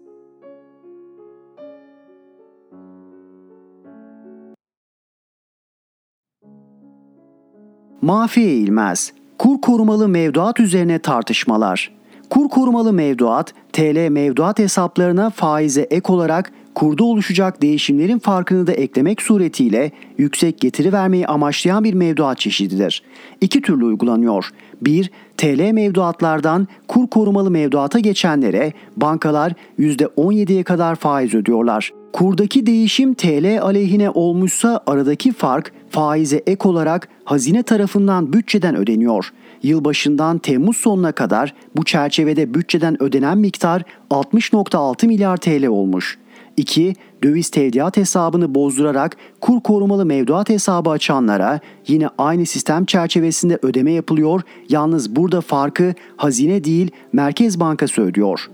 Mafi eğilmez. Kur korumalı mevduat üzerine tartışmalar. Kur korumalı mevduat, TL mevduat hesaplarına faize ek olarak kurda oluşacak değişimlerin farkını da eklemek suretiyle yüksek getiri vermeyi amaçlayan bir mevduat çeşididir. İki türlü uygulanıyor. Bir, TL mevduatlardan kur korumalı mevduata geçenlere bankalar %17'ye kadar faiz ödüyorlar. Kurdaki değişim TL aleyhine olmuşsa aradaki fark faize ek olarak hazine tarafından bütçeden ödeniyor. Yılbaşından Temmuz sonuna kadar bu çerçevede bütçeden ödenen miktar 60.6 milyar TL olmuş. 2. Döviz tevdiat hesabını bozdurarak kur korumalı mevduat hesabı açanlara yine aynı sistem çerçevesinde ödeme yapılıyor. Yalnız burada farkı hazine değil Merkez Bankası ödüyor.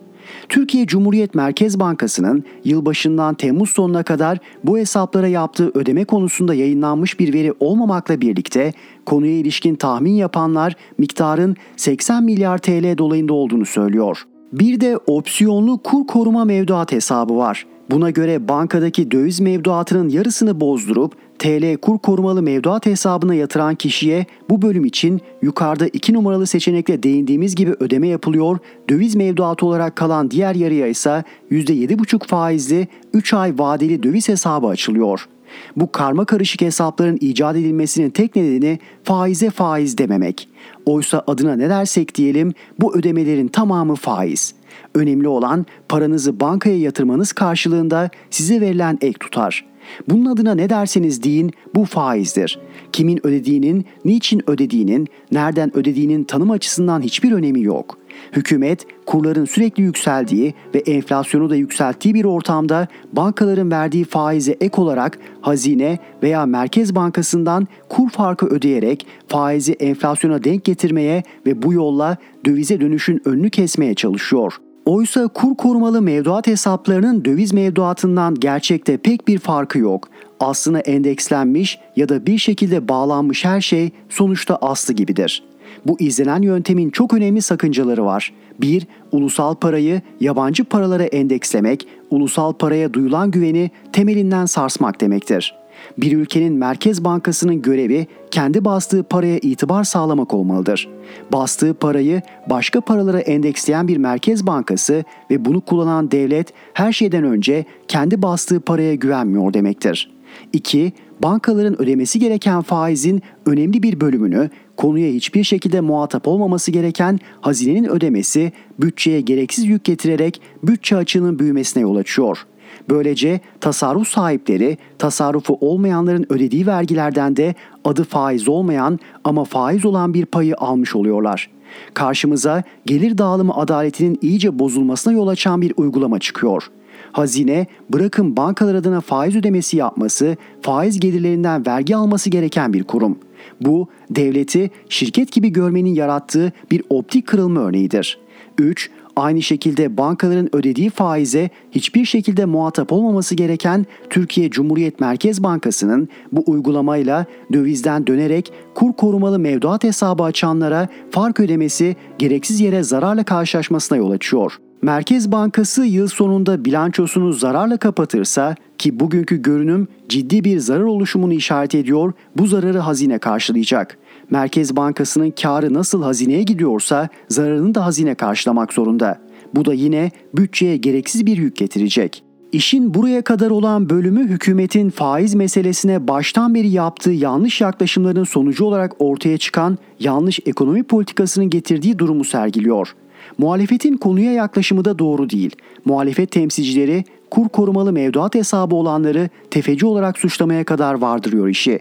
Türkiye Cumhuriyet Merkez Bankası'nın yılbaşından Temmuz sonuna kadar bu hesaplara yaptığı ödeme konusunda yayınlanmış bir veri olmamakla birlikte konuya ilişkin tahmin yapanlar miktarın 80 milyar TL dolayında olduğunu söylüyor. Bir de opsiyonlu kur koruma mevduat hesabı var. Buna göre bankadaki döviz mevduatının yarısını bozdurup TL kur korumalı mevduat hesabına yatıran kişiye bu bölüm için yukarıda 2 numaralı seçenekle değindiğimiz gibi ödeme yapılıyor. Döviz mevduatı olarak kalan diğer yarıya ise %7,5 faizli 3 ay vadeli döviz hesabı açılıyor. Bu karma karışık hesapların icat edilmesinin tek nedeni faize faiz dememek. Oysa adına ne dersek diyelim bu ödemelerin tamamı faiz. Önemli olan paranızı bankaya yatırmanız karşılığında size verilen ek tutar. Bunun adına ne derseniz deyin bu faizdir. Kimin ödediğinin, niçin ödediğinin, nereden ödediğinin tanım açısından hiçbir önemi yok. Hükümet kurların sürekli yükseldiği ve enflasyonu da yükselttiği bir ortamda bankaların verdiği faize ek olarak hazine veya Merkez Bankası'ndan kur farkı ödeyerek faizi enflasyona denk getirmeye ve bu yolla dövize dönüşün önünü kesmeye çalışıyor. Oysa kur korumalı mevduat hesaplarının döviz mevduatından gerçekte pek bir farkı yok. Aslına endekslenmiş ya da bir şekilde bağlanmış her şey sonuçta aslı gibidir. Bu izlenen yöntemin çok önemli sakıncaları var. 1. Ulusal parayı yabancı paralara endekslemek, ulusal paraya duyulan güveni temelinden sarsmak demektir. Bir ülkenin Merkez Bankası'nın görevi kendi bastığı paraya itibar sağlamak olmalıdır. Bastığı parayı başka paralara endeksleyen bir Merkez Bankası ve bunu kullanan devlet her şeyden önce kendi bastığı paraya güvenmiyor demektir. 2. Bankaların ödemesi gereken faizin önemli bir bölümünü konuya hiçbir şekilde muhatap olmaması gereken hazinenin ödemesi bütçeye gereksiz yük getirerek bütçe açığının büyümesine yol açıyor. Böylece tasarruf sahipleri tasarrufu olmayanların ödediği vergilerden de adı faiz olmayan ama faiz olan bir payı almış oluyorlar. Karşımıza gelir dağılımı adaletinin iyice bozulmasına yol açan bir uygulama çıkıyor. Hazine bırakın bankalar adına faiz ödemesi yapması, faiz gelirlerinden vergi alması gereken bir kurum. Bu devleti şirket gibi görmenin yarattığı bir optik kırılma örneğidir. 3. Aynı şekilde bankaların ödediği faize hiçbir şekilde muhatap olmaması gereken Türkiye Cumhuriyet Merkez Bankası'nın bu uygulamayla dövizden dönerek kur korumalı mevduat hesabı açanlara fark ödemesi gereksiz yere zararla karşılaşmasına yol açıyor. Merkez Bankası yıl sonunda bilançosunu zararla kapatırsa ki bugünkü görünüm ciddi bir zarar oluşumunu işaret ediyor, bu zararı hazine karşılayacak. Merkez Bankası'nın karı nasıl hazineye gidiyorsa zararını da hazine karşılamak zorunda. Bu da yine bütçeye gereksiz bir yük getirecek. İşin buraya kadar olan bölümü hükümetin faiz meselesine baştan beri yaptığı yanlış yaklaşımların sonucu olarak ortaya çıkan yanlış ekonomi politikasının getirdiği durumu sergiliyor. Muhalefetin konuya yaklaşımı da doğru değil. Muhalefet temsilcileri kur korumalı mevduat hesabı olanları tefeci olarak suçlamaya kadar vardırıyor işi.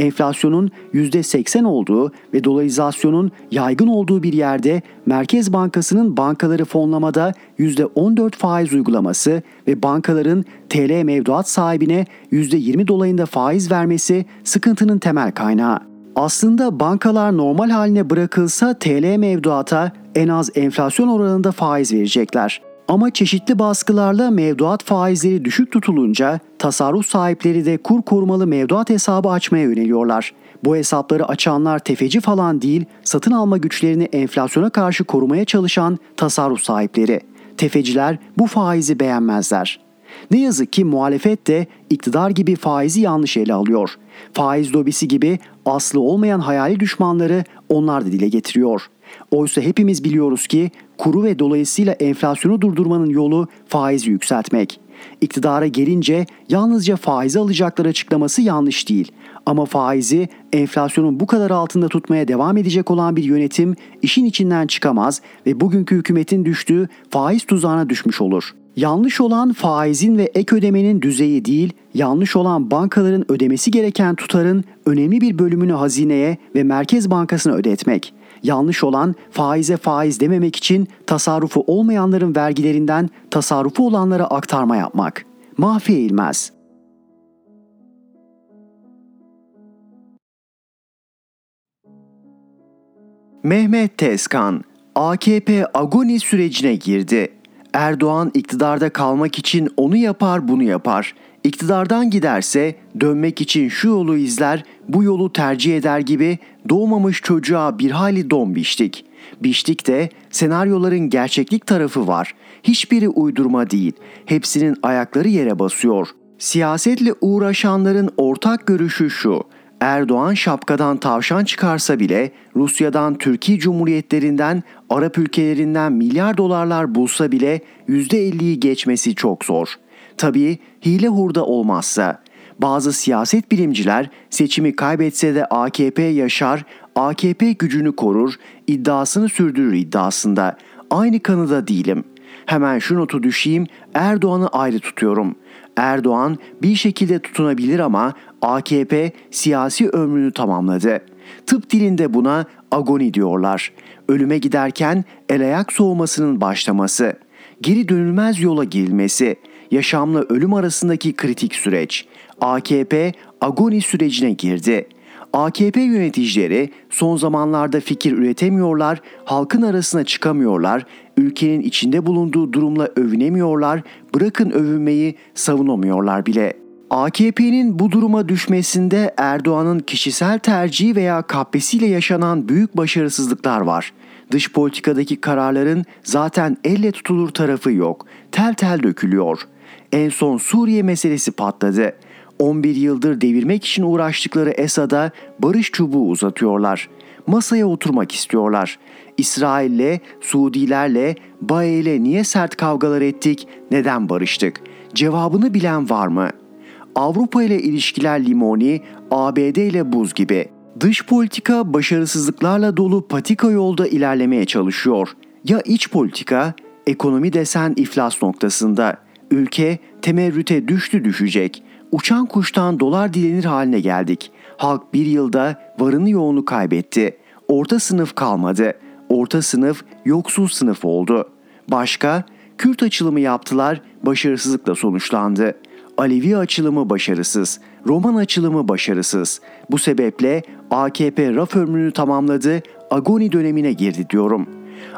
Enflasyonun %80 olduğu ve dolarizasyonun yaygın olduğu bir yerde Merkez Bankası'nın bankaları fonlamada %14 faiz uygulaması ve bankaların TL mevduat sahibine %20 dolayında faiz vermesi sıkıntının temel kaynağı. Aslında bankalar normal haline bırakılsa TL mevduata en az enflasyon oranında faiz verecekler. Ama çeşitli baskılarla mevduat faizleri düşük tutulunca tasarruf sahipleri de kur korumalı mevduat hesabı açmaya yöneliyorlar. Bu hesapları açanlar tefeci falan değil, satın alma güçlerini enflasyona karşı korumaya çalışan tasarruf sahipleri. Tefeciler bu faizi beğenmezler. Ne yazık ki muhalefet de iktidar gibi faizi yanlış ele alıyor. Faiz lobisi gibi aslı olmayan hayali düşmanları onlar da dile getiriyor. Oysa hepimiz biliyoruz ki kuru ve dolayısıyla enflasyonu durdurmanın yolu faizi yükseltmek. İktidara gelince yalnızca faizi alacaklar açıklaması yanlış değil. Ama faizi enflasyonun bu kadar altında tutmaya devam edecek olan bir yönetim işin içinden çıkamaz ve bugünkü hükümetin düştüğü faiz tuzağına düşmüş olur. Yanlış olan faizin ve ek ödemenin düzeyi değil, yanlış olan bankaların ödemesi gereken tutarın önemli bir bölümünü hazineye ve Merkez Bankası'na ödetmek. Yanlış olan faize faiz dememek için tasarrufu olmayanların vergilerinden tasarrufu olanlara aktarma yapmak. Mahfi eğilmez. Mehmet Tezkan, AKP agoni sürecine girdi. Erdoğan iktidarda kalmak için onu yapar bunu yapar. İktidardan giderse dönmek için şu yolu izler, bu yolu tercih eder gibi doğmamış çocuğa bir hali don biçtik. Biçtik de senaryoların gerçeklik tarafı var. Hiçbiri uydurma değil. Hepsinin ayakları yere basıyor. Siyasetle uğraşanların ortak görüşü şu. Erdoğan şapkadan tavşan çıkarsa bile Rusya'dan Türkiye Cumhuriyetlerinden Arap ülkelerinden milyar dolarlar bulsa bile %50'yi geçmesi çok zor. Tabii hile hurda olmazsa. Bazı siyaset bilimciler seçimi kaybetse de AKP yaşar, AKP gücünü korur, iddiasını sürdürür iddiasında. Aynı kanıda değilim. Hemen şu notu düşeyim, Erdoğan'ı ayrı tutuyorum. Erdoğan bir şekilde tutunabilir ama AKP siyasi ömrünü tamamladı. Tıp dilinde buna agoni diyorlar. Ölüme giderken el ayak soğumasının başlaması, geri dönülmez yola girilmesi, yaşamla ölüm arasındaki kritik süreç. AKP agoni sürecine girdi. AKP yöneticileri son zamanlarda fikir üretemiyorlar, halkın arasına çıkamıyorlar, ülkenin içinde bulunduğu durumla övünemiyorlar, bırakın övünmeyi savunamıyorlar bile. AKP'nin bu duruma düşmesinde Erdoğan'ın kişisel tercihi veya kahpesiyle yaşanan büyük başarısızlıklar var. Dış politikadaki kararların zaten elle tutulur tarafı yok. Tel tel dökülüyor. En son Suriye meselesi patladı. 11 yıldır devirmek için uğraştıkları Esad'a barış çubuğu uzatıyorlar. Masaya oturmak istiyorlar. İsrail'le, Suudilerle, Bae'yle niye sert kavgalar ettik, neden barıştık? Cevabını bilen var mı? Avrupa ile ilişkiler limoni, ABD ile buz gibi. Dış politika başarısızlıklarla dolu patika yolda ilerlemeye çalışıyor. Ya iç politika, ekonomi desen iflas noktasında. Ülke temerrüte düştü düşecek. Uçan kuştan dolar dilenir haline geldik. Halk bir yılda varını yoğunu kaybetti. Orta sınıf kalmadı. Orta sınıf yoksul sınıf oldu. Başka Kürt açılımı yaptılar, başarısızlıkla sonuçlandı. Alevi açılımı başarısız, Roman açılımı başarısız. Bu sebeple AKP raf ömrünü tamamladı, agoni dönemine girdi diyorum.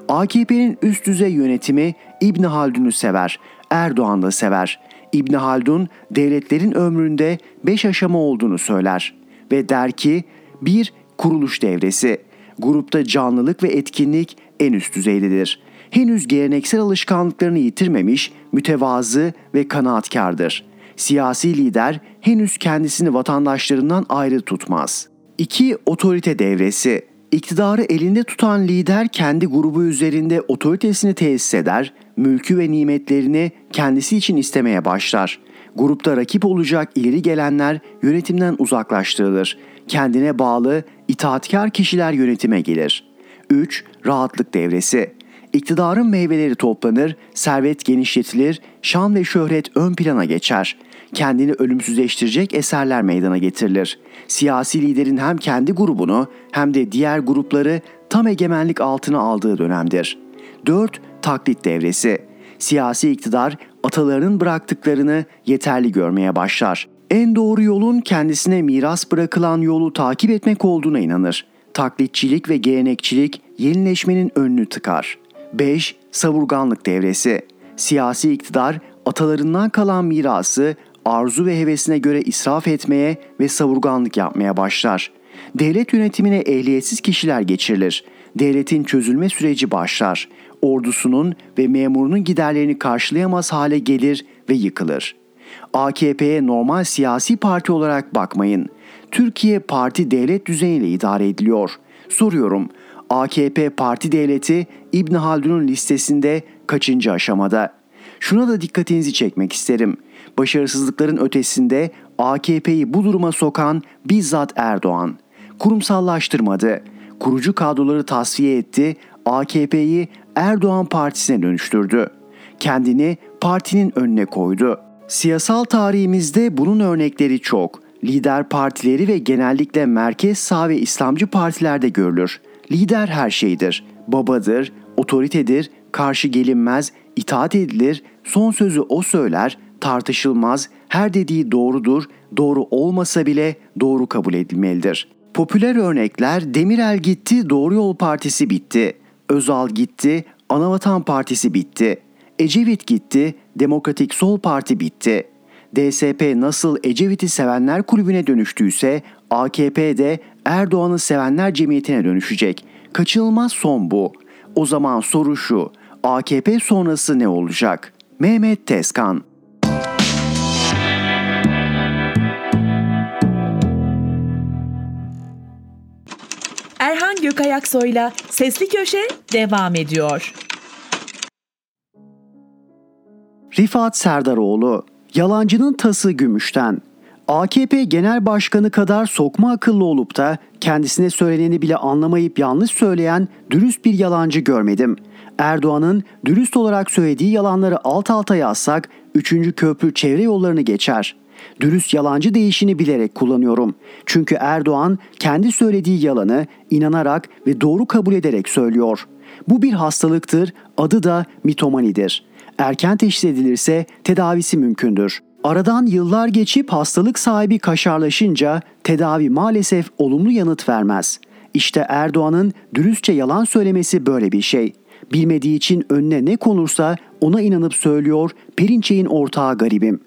AKP'nin üst düzey yönetimi İbni Haldun'u sever, Erdoğan da sever. İbni Haldun devletlerin ömründe beş aşama olduğunu söyler ve der ki bir kuruluş devresi. Grupta canlılık ve etkinlik en üst düzeydedir. Henüz geleneksel alışkanlıklarını yitirmemiş, mütevazı ve kanaatkardır. Siyasi lider henüz kendisini vatandaşlarından ayrı tutmaz. 2. Otorite devresi. İktidarı elinde tutan lider kendi grubu üzerinde otoritesini tesis eder, mülkü ve nimetlerini kendisi için istemeye başlar. Grupta rakip olacak ileri gelenler yönetimden uzaklaştırılır. Kendine bağlı, itaatkar kişiler yönetime gelir. 3. Rahatlık devresi. İktidarın meyveleri toplanır, servet genişletilir, şan ve şöhret ön plana geçer. Kendini ölümsüzleştirecek eserler meydana getirilir. Siyasi liderin hem kendi grubunu hem de diğer grupları tam egemenlik altına aldığı dönemdir. 4. Taklit devresi. Siyasi iktidar atalarının bıraktıklarını yeterli görmeye başlar. En doğru yolun kendisine miras bırakılan yolu takip etmek olduğuna inanır. Taklitçilik ve gelenekçilik yenileşmenin önünü tıkar. 5. Savurganlık devresi. Siyasi iktidar atalarından kalan mirası arzu ve hevesine göre israf etmeye ve savurganlık yapmaya başlar. Devlet yönetimine ehliyetsiz kişiler geçirilir. Devletin çözülme süreci başlar. Ordusunun ve memurunun giderlerini karşılayamaz hale gelir ve yıkılır. AKP'ye normal siyasi parti olarak bakmayın. Türkiye parti devlet düzeniyle idare ediliyor. Soruyorum, AKP parti devleti İbn Haldun'un listesinde kaçıncı aşamada? Şuna da dikkatinizi çekmek isterim. Başarısızlıkların ötesinde AKP'yi bu duruma sokan bizzat Erdoğan. Kurumsallaştırmadı. Kurucu kadroları tasfiye etti. AKP'yi Erdoğan partisine dönüştürdü. Kendini partinin önüne koydu. Siyasal tarihimizde bunun örnekleri çok. Lider partileri ve genellikle merkez sağ ve İslamcı partilerde görülür. Lider her şeydir. Babadır, otoritedir, karşı gelinmez, itaat edilir, son sözü o söyler, tartışılmaz, her dediği doğrudur, doğru olmasa bile doğru kabul edilmelidir. Popüler örnekler Demirel gitti, Doğru Yol Partisi bitti. Özal gitti, Anavatan Partisi bitti. Ecevit gitti, Demokratik Sol Parti bitti. DSP nasıl Ecevit'i sevenler kulübüne dönüştüyse AKP de Erdoğan'ı sevenler cemiyetine dönüşecek. Kaçınılmaz son bu. O zaman soru şu. AKP sonrası ne olacak? Mehmet Tezkan Erhan Gökayaksoy'la Sesli Köşe devam ediyor. Rifat Serdaroğlu, yalancının tası gümüşten. AKP Genel Başkanı kadar sokma akıllı olup da kendisine söyleneni bile anlamayıp yanlış söyleyen dürüst bir yalancı görmedim. Erdoğan'ın dürüst olarak söylediği yalanları alt alta yazsak 3. köprü çevre yollarını geçer. Dürüst yalancı değişini bilerek kullanıyorum. Çünkü Erdoğan kendi söylediği yalanı inanarak ve doğru kabul ederek söylüyor. Bu bir hastalıktır, adı da mitomanidir. Erken teşhis edilirse tedavisi mümkündür. Aradan yıllar geçip hastalık sahibi kaşarlaşınca tedavi maalesef olumlu yanıt vermez. İşte Erdoğan'ın dürüstçe yalan söylemesi böyle bir şey. Bilmediği için önüne ne konursa ona inanıp söylüyor, Perinçek'in ortağı garibim.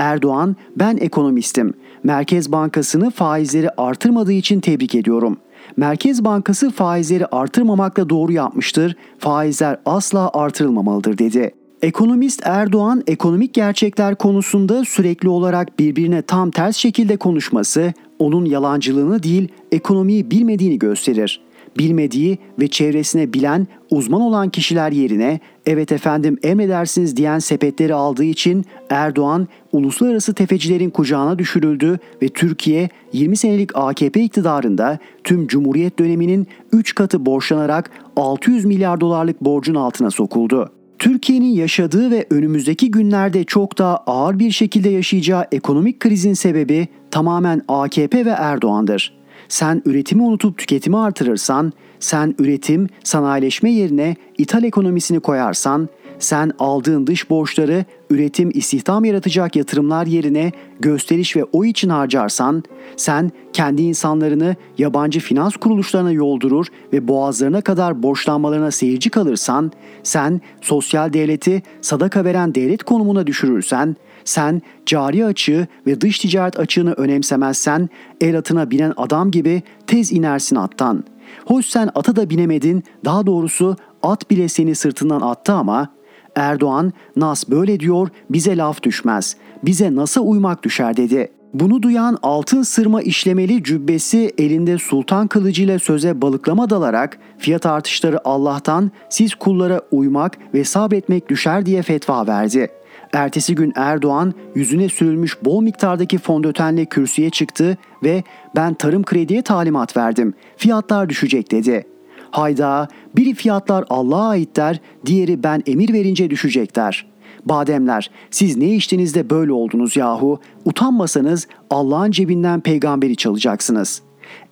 Erdoğan, ben ekonomistim. Merkez Bankası'nı faizleri artırmadığı için tebrik ediyorum. Merkez Bankası faizleri artırmamakla doğru yapmıştır. Faizler asla artırılmamalıdır dedi. Ekonomist Erdoğan ekonomik gerçekler konusunda sürekli olarak birbirine tam ters şekilde konuşması onun yalancılığını değil ekonomiyi bilmediğini gösterir. Bilmediği ve çevresine bilen, uzman olan kişiler yerine evet efendim emredersiniz diyen sepetleri aldığı için Erdoğan uluslararası tefecilerin kucağına düşürüldü ve Türkiye 20 senelik AKP iktidarında tüm Cumhuriyet döneminin 3 katı borçlanarak 600 milyar dolarlık borcun altına sokuldu. Türkiye'nin yaşadığı ve önümüzdeki günlerde çok daha ağır bir şekilde yaşayacağı ekonomik krizin sebebi tamamen AKP ve Erdoğan'dır. Sen üretimi unutup tüketimi artırırsan, sen üretim, sanayileşme yerine ithal ekonomisini koyarsan, sen aldığın dış borçları üretim, istihdam yaratacak yatırımlar yerine gösteriş ve oy için harcarsan, sen kendi insanlarını yabancı finans kuruluşlarına yoldurur ve boğazlarına kadar borçlanmalarına seyirci kalırsan, sen sosyal devleti sadaka veren devlet konumuna düşürürsen, sen cari açığı ve dış ticaret açığını önemsemezsen el atına binen adam gibi tez inersin attan. Hoş sen ata da binemedin, daha doğrusu at bile seni sırtından attı ama Erdoğan nas böyle diyor bize laf düşmez. Bize nasıl uymak düşer dedi. Bunu duyan altın sırma işlemeli cübbesi elinde sultan kılıcıyla söze balıklama dalarak fiyat artışları Allah'tan siz kullara uymak ve sabretmek düşer diye fetva verdi. Ertesi gün Erdoğan yüzüne sürülmüş bol miktardaki fondötenle kürsüye çıktı ve ben tarım krediye talimat verdim. Fiyatlar düşecek dedi. Hayda biri fiyatlar Allah'a ait der, diğeri ben emir verince düşecek der. Bademler siz ne içtiniz de böyle oldunuz yahu. Utanmasanız Allah'ın cebinden peygamberi çalacaksınız.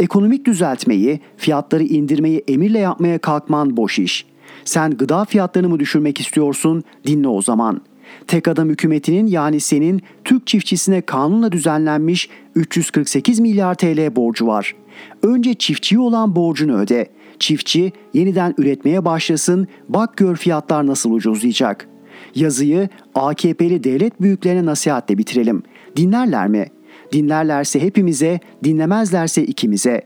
Ekonomik düzeltmeyi, fiyatları indirmeyi emirle yapmaya kalkman boş iş. Sen gıda fiyatlarını mı düşürmek istiyorsun? Dinle o zaman. Tek adam hükümetinin yani senin Türk çiftçisine kanunla düzenlenmiş 348 milyar TL borcu var. Önce çiftçiye olan borcunu öde. Çiftçi yeniden üretmeye başlasın, bak gör fiyatlar nasıl ucuzlayacak.'' Yazıyı AKP'li devlet büyüklerine nasihatle bitirelim. Dinlerler mi? Dinlerlerse hepimize, dinlemezlerse ikimize.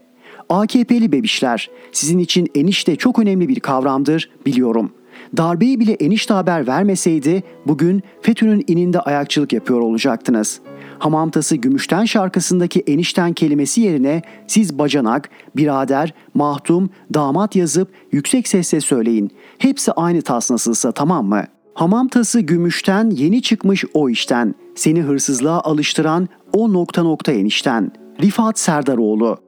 AKP'li bebişler, sizin için enişte çok önemli bir kavramdır, biliyorum. Darbeyi bile enişte haber vermeseydi bugün FETÖ'nün ininde ayakçılık yapıyor olacaktınız. Hamamtası Gümüşten şarkısındaki enişten kelimesi yerine siz bacanak, birader, mahtum, damat yazıp yüksek sesle söyleyin. Hepsi aynı tas nasılsa tamam mı?'' Hamam tası gümüşten yeni çıkmış o işten. Seni hırsızlığa alıştıran o nokta nokta enişten. Rifat Serdaroğlu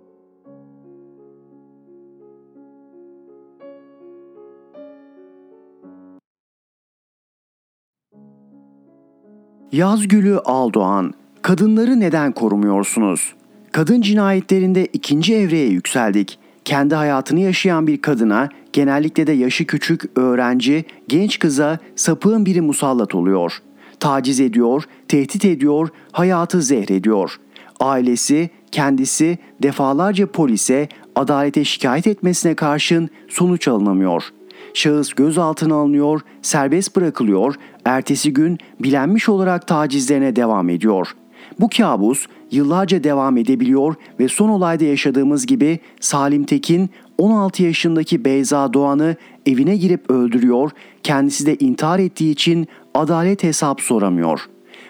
Yazgülü Aldoğan Kadınları neden korumuyorsunuz? Kadın cinayetlerinde ikinci evreye yükseldik. Kendi hayatını yaşayan bir kadına genellikle de yaşı küçük öğrenci, genç kıza sapığın biri musallat oluyor. Taciz ediyor, tehdit ediyor, hayatı zehrediyor. Ailesi, kendisi defalarca polise, adalete şikayet etmesine karşın sonuç alınamıyor. Şahıs gözaltına alınıyor, serbest bırakılıyor, ertesi gün bilenmiş olarak tacizlerine devam ediyor. Bu kabus yıllarca devam edebiliyor ve son olayda yaşadığımız gibi Salim Tekin 16 yaşındaki Beyza Doğan'ı evine girip öldürüyor, kendisi de intihar ettiği için adalet hesap soramıyor.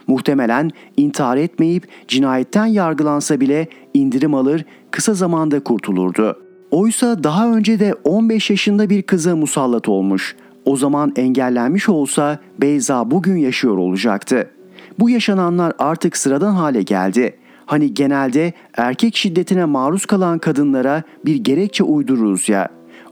Muhtemelen intihar etmeyip cinayetten yargılansa bile indirim alır, kısa zamanda kurtulurdu. Oysa daha önce de 15 yaşında bir kıza musallat olmuş. O zaman engellenmiş olsa Beyza bugün yaşıyor olacaktı. Bu yaşananlar artık sıradan hale geldi. Hani genelde erkek şiddetine maruz kalan kadınlara bir gerekçe uydururuz ya.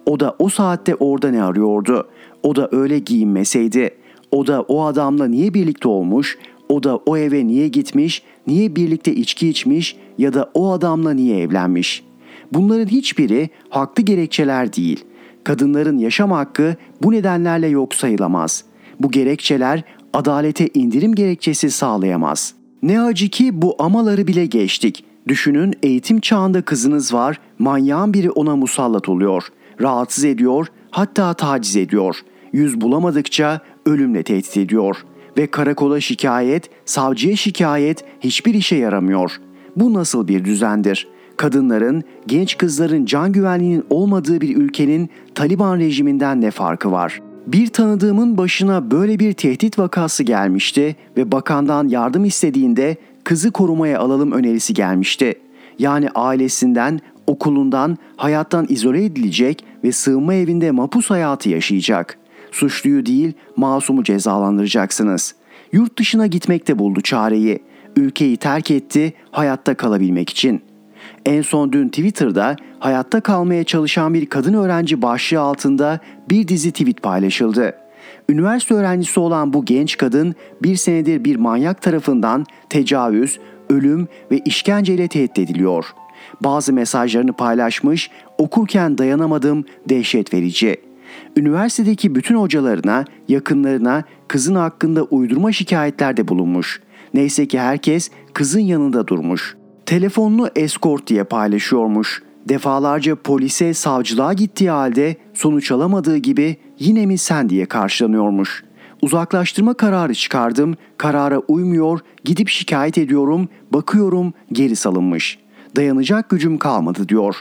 O da o saatte orada ne arıyordu? O da öyle giyinmeseydi. O da o adamla niye birlikte olmuş? O da o eve niye gitmiş? Niye birlikte içki içmiş? Ya da o adamla niye evlenmiş? Bunların hiçbiri haklı gerekçeler değil. Kadınların yaşam hakkı bu nedenlerle yok sayılamaz. Bu gerekçeler adalete indirim gerekçesi sağlayamaz.'' Ne acı ki bu amaları bile geçtik. Düşünün eğitim çağında kızınız var, manyağın biri ona musallat oluyor. Rahatsız ediyor, hatta taciz ediyor. Yüz bulamadıkça ölümle tehdit ediyor. Ve karakola şikayet, savcıya şikayet hiçbir işe yaramıyor. Bu nasıl bir düzendir? Kadınların, genç kızların can güvenliğinin olmadığı bir ülkenin Taliban rejiminden ne farkı var?'' Bir tanıdığımın başına böyle bir tehdit vakası gelmişti ve bakandan yardım istediğinde kızı korumaya alalım önerisi gelmişti. Yani ailesinden, okulundan, hayattan izole edilecek ve sığınma evinde mapus hayatı yaşayacak. Suçluyu değil, masumu cezalandıracaksınız. Yurt dışına gitmekte buldu çareyi. Ülkeyi terk etti hayatta kalabilmek için.'' En son dün Twitter'da hayatta kalmaya çalışan bir kadın öğrenci başlığı altında bir dizi tweet paylaşıldı. Üniversite öğrencisi olan bu genç kadın bir senedir bir manyak tarafından tecavüz, ölüm ve işkenceyle tehdit ediliyor. Bazı mesajlarını paylaşmış, okurken dayanamadım, dehşet verici. Üniversitedeki bütün hocalarına, yakınlarına kızın hakkında uydurma şikayetlerde bulunmuş. Neyse ki herkes kızın yanında durmuş. Telefonunu eskort diye paylaşıyormuş. Defalarca polise, savcılığa gittiği halde sonuç alamadığı gibi yine mi sen diye karşılanıyormuş. Uzaklaştırma kararı çıkardım, karara uymuyor, gidip şikayet ediyorum, bakıyorum geri salınmış. Dayanacak gücüm kalmadı diyor.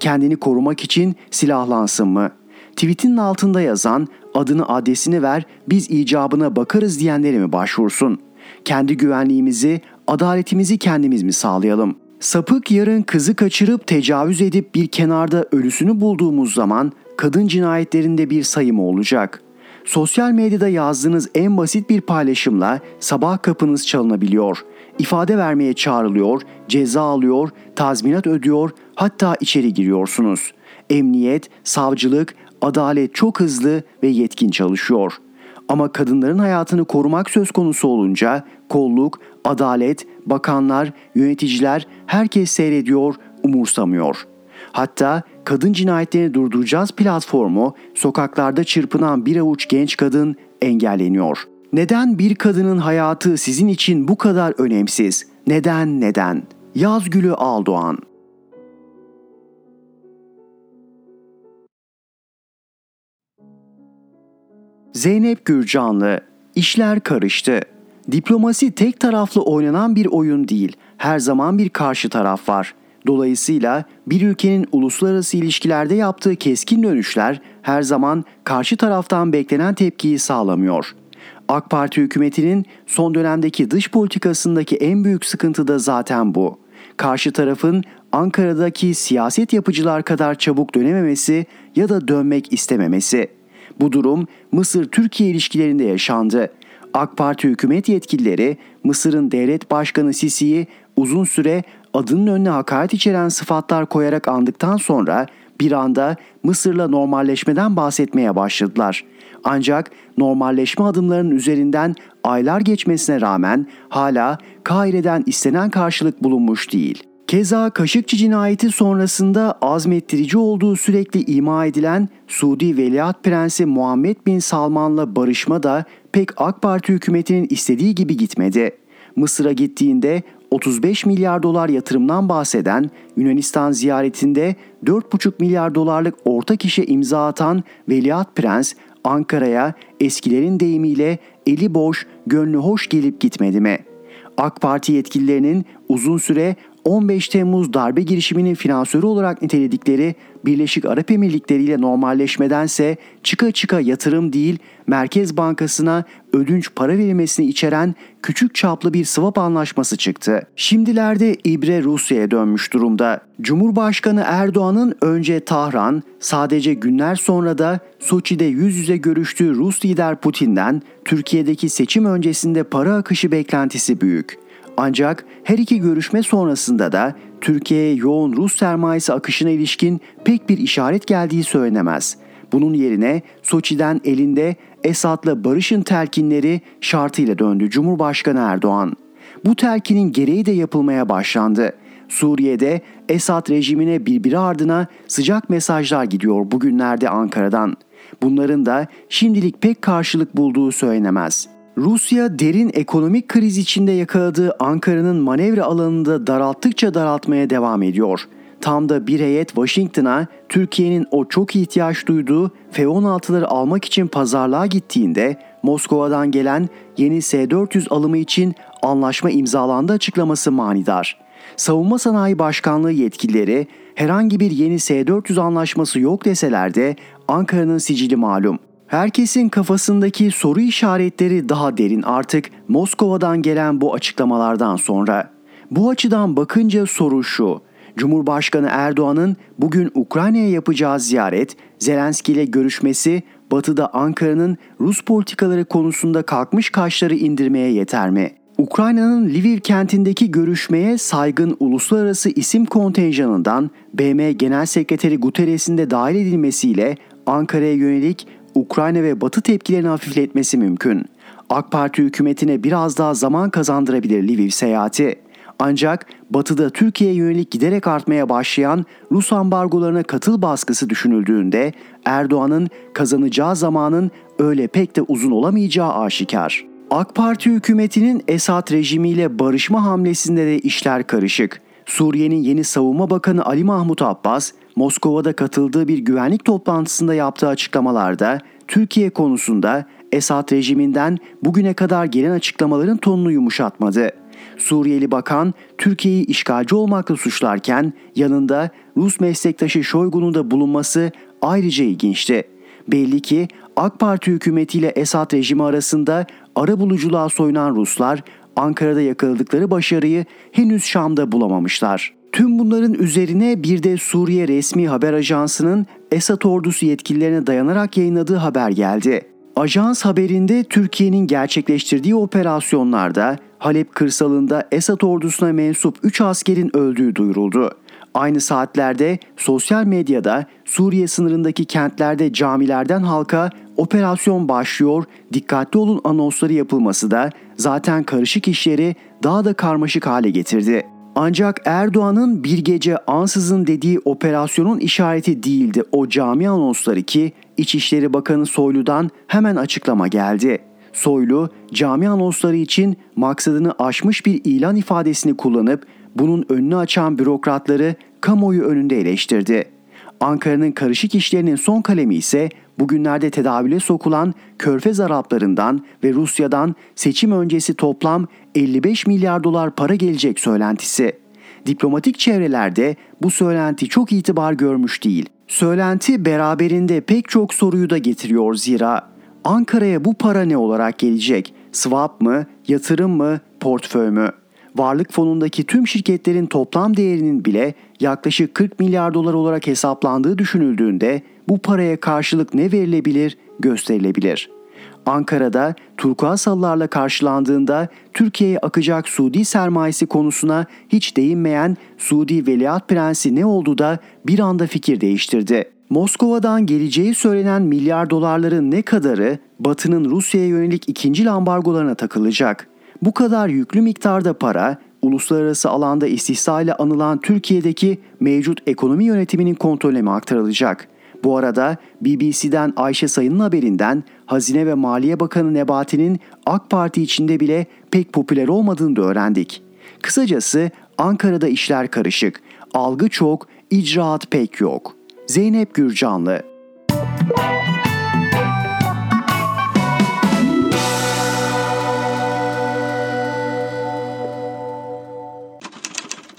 Kendini korumak için silahlansın mı? Tweetinin altında yazan adını adresini ver biz icabına bakarız diyenlere mi başvursun? Kendi güvenliğimizi Adaletimizi kendimiz mi sağlayalım? Sapık yarın kızı kaçırıp tecavüz edip bir kenarda ölüsünü bulduğumuz zaman kadın cinayetlerinde bir sayımı olacak. Sosyal medyada yazdığınız en basit bir paylaşımla sabah kapınız çalınabiliyor. İfade vermeye çağrılıyor, ceza alıyor, tazminat ödüyor, hatta içeri giriyorsunuz. Emniyet, savcılık, adalet çok hızlı ve yetkin çalışıyor. Ama kadınların hayatını korumak söz konusu olunca kolluk, adalet, bakanlar, yöneticiler herkes seyrediyor, umursamıyor. Hatta kadın cinayetlerini durduracağız platformu sokaklarda çırpınan bir avuç genç kadın engelleniyor. Neden bir kadının hayatı sizin için bu kadar önemsiz? Neden neden? Yazgülü Aldoğan Zeynep Gürcanlı, işler karıştı. Diplomasi tek taraflı oynanan bir oyun değil. Her zaman bir karşı taraf var. Dolayısıyla bir ülkenin uluslararası ilişkilerde yaptığı keskin dönüşler her zaman karşı taraftan beklenen tepkiyi sağlamıyor. AK Parti hükümetinin son dönemdeki dış politikasındaki en büyük sıkıntı da zaten bu. Karşı tarafın Ankara'daki siyaset yapıcılar kadar çabuk dönememesi ya da dönmek istememesi. Bu durum Mısır-Türkiye ilişkilerinde yaşandı. AK Parti hükümet yetkilileri Mısır'ın devlet başkanı Sisi'yi uzun süre adının önüne hakaret içeren sıfatlar koyarak andıktan sonra bir anda Mısır'la normalleşmeden bahsetmeye başladılar. Ancak normalleşme adımlarının üzerinden aylar geçmesine rağmen hala Kahire'den istenen karşılık bulunmuş değil. Keza Kaşıkçı cinayeti sonrasında azmettirici olduğu sürekli ima edilen Suudi Veliaht Prensi Muhammed Bin Salman'la barışma da pek AK Parti hükümetinin istediği gibi gitmedi. Mısır'a gittiğinde 35 milyar dolar yatırımdan bahseden Yunanistan ziyaretinde 4,5 milyar dolarlık ortak işe imza atan Veliaht Prens Ankara'ya eskilerin deyimiyle eli boş, gönlü hoş gelip gitmedi mi? AK Parti yetkililerinin uzun süre 15 Temmuz darbe girişiminin finansörü olarak niteledikleri Birleşik Arap Emirlikleri ile normalleşmedense çıka çıka yatırım değil Merkez Bankası'na ödünç para verilmesini içeren küçük çaplı bir swap anlaşması çıktı. Şimdilerde ibre Rusya'ya dönmüş durumda. Cumhurbaşkanı Erdoğan'ın önce Tahran, sadece günler sonra da Soçi'de yüz yüze görüştüğü Rus lider Putin'den Türkiye'deki seçim öncesinde para akışı beklentisi büyük. Ancak her iki görüşme sonrasında da Türkiye'ye yoğun Rus sermayesi akışına ilişkin pek bir işaret geldiği söylenemez. Bunun yerine Soçi'den elinde Esad'la barışın telkinleri şartıyla döndü Cumhurbaşkanı Erdoğan. Bu telkinin gereği de yapılmaya başlandı. Suriye'de Esad rejimine birbiri ardına sıcak mesajlar gidiyor bugünlerde Ankara'dan. Bunların da şimdilik pek karşılık bulduğu söylenemez. Rusya derin ekonomik kriz içinde yakaladığı Ankara'nın manevra alanını da daralttıkça daraltmaya devam ediyor. Tam da bir heyet Washington'a Türkiye'nin o çok ihtiyaç duyduğu F-16'ları almak için pazarlığa gittiğinde Moskova'dan gelen yeni S-400 alımı için anlaşma imzalandı açıklaması manidar. Savunma Sanayi Başkanlığı yetkilileri herhangi bir yeni S-400 anlaşması yok deseler de Ankara'nın sicili malum. Herkesin kafasındaki soru işaretleri daha derin artık Moskova'dan gelen bu açıklamalardan sonra. Bu açıdan bakınca soru şu. Cumhurbaşkanı Erdoğan'ın bugün Ukrayna'ya yapacağı ziyaret, Zelenski ile görüşmesi, Batı'da Ankara'nın Rus politikaları konusunda kalkmış kaşları indirmeye yeter mi? Ukrayna'nın Lviv kentindeki görüşmeye saygın uluslararası isim kontenjanından BM Genel Sekreteri Guterres'in de dahil edilmesiyle Ankara'ya yönelik Ukrayna ve Batı tepkilerini hafifletmesi mümkün. AK Parti hükümetine biraz daha zaman kazandırabilir Lviv seyahati. Ancak Batı'da Türkiye'ye yönelik giderek artmaya başlayan Rus ambargolarına katıl baskısı düşünüldüğünde Erdoğan'ın kazanacağı zamanın öyle pek de uzun olamayacağı aşikar. AK Parti hükümetinin Esad rejimiyle barışma hamlesinde de işler karışık. Suriye'nin yeni savunma bakanı Ali Mahmut Abbas, Moskova'da katıldığı bir güvenlik toplantısında yaptığı açıklamalarda Türkiye konusunda Esad rejiminden bugüne kadar gelen açıklamaların tonunu yumuşatmadı. Suriyeli bakan Türkiye'yi işgalci olmakla suçlarken yanında Rus meslektaşı Şoygu'nun da bulunması ayrıca ilginçti. Belli ki AK Parti hükümetiyle Esad rejimi arasında ara buluculuğa soyunan Ruslar Ankara'da yakaladıkları başarıyı henüz Şam'da bulamamışlar. Tüm bunların üzerine bir de Suriye resmi haber ajansının Esad ordusu yetkililerine dayanarak yayınladığı haber geldi. Ajans haberinde Türkiye'nin gerçekleştirdiği operasyonlarda Halep kırsalında Esad ordusuna mensup 3 askerin öldüğü duyuruldu. Aynı saatlerde sosyal medyada Suriye sınırındaki kentlerde camilerden halka operasyon başlıyor, dikkatli olun anonsları yapılması da zaten karışık işleri daha da karmaşık hale getirdi. Ancak Erdoğan'ın bir gece ansızın dediği operasyonun işareti değildi o cami anonsları ki İçişleri Bakanı Soylu'dan hemen açıklama geldi. Soylu cami anonsları için maksadını aşmış bir ilan ifadesini kullanıp bunun önünü açan bürokratları kamuoyu önünde eleştirdi. Ankara'nın karışık işlerinin son kalemi ise bugünlerde tedavüle sokulan Körfez Araplarından ve Rusya'dan seçim öncesi toplam 55 milyar dolar para gelecek söylentisi. Diplomatik çevrelerde bu söylenti çok itibar görmüş değil. Söylenti beraberinde pek çok soruyu da getiriyor zira Ankara'ya bu para ne olarak gelecek? Swap mı, yatırım mı, portföy mü? Varlık fonundaki tüm şirketlerin toplam değerinin bile yaklaşık 40 milyar dolar olarak hesaplandığı düşünüldüğünde bu paraya karşılık ne verilebilir, gösterilebilir. Ankara'da turkuaz halılarla karşılandığında Türkiye'ye akacak Suudi sermayesi konusuna hiç değinmeyen Suudi Veliaht Prensi ne oldu da bir anda fikir değiştirdi. Moskova'dan geleceği söylenen milyar dolarların ne kadarı Batı'nın Rusya'ya yönelik ikinci ambargolarına takılacak. Bu kadar yüklü miktarda para uluslararası alanda istihsa ile anılan Türkiye'deki mevcut ekonomi yönetiminin kontrolüne aktarılacak? Bu arada BBC'den Ayşe Sayın'ın haberinden Hazine ve Maliye Bakanı Nebati'nin AK Parti içinde bile pek popüler olmadığını da öğrendik. Kısacası Ankara'da işler karışık, algı çok, icraat pek yok. Zeynep Gürcanlı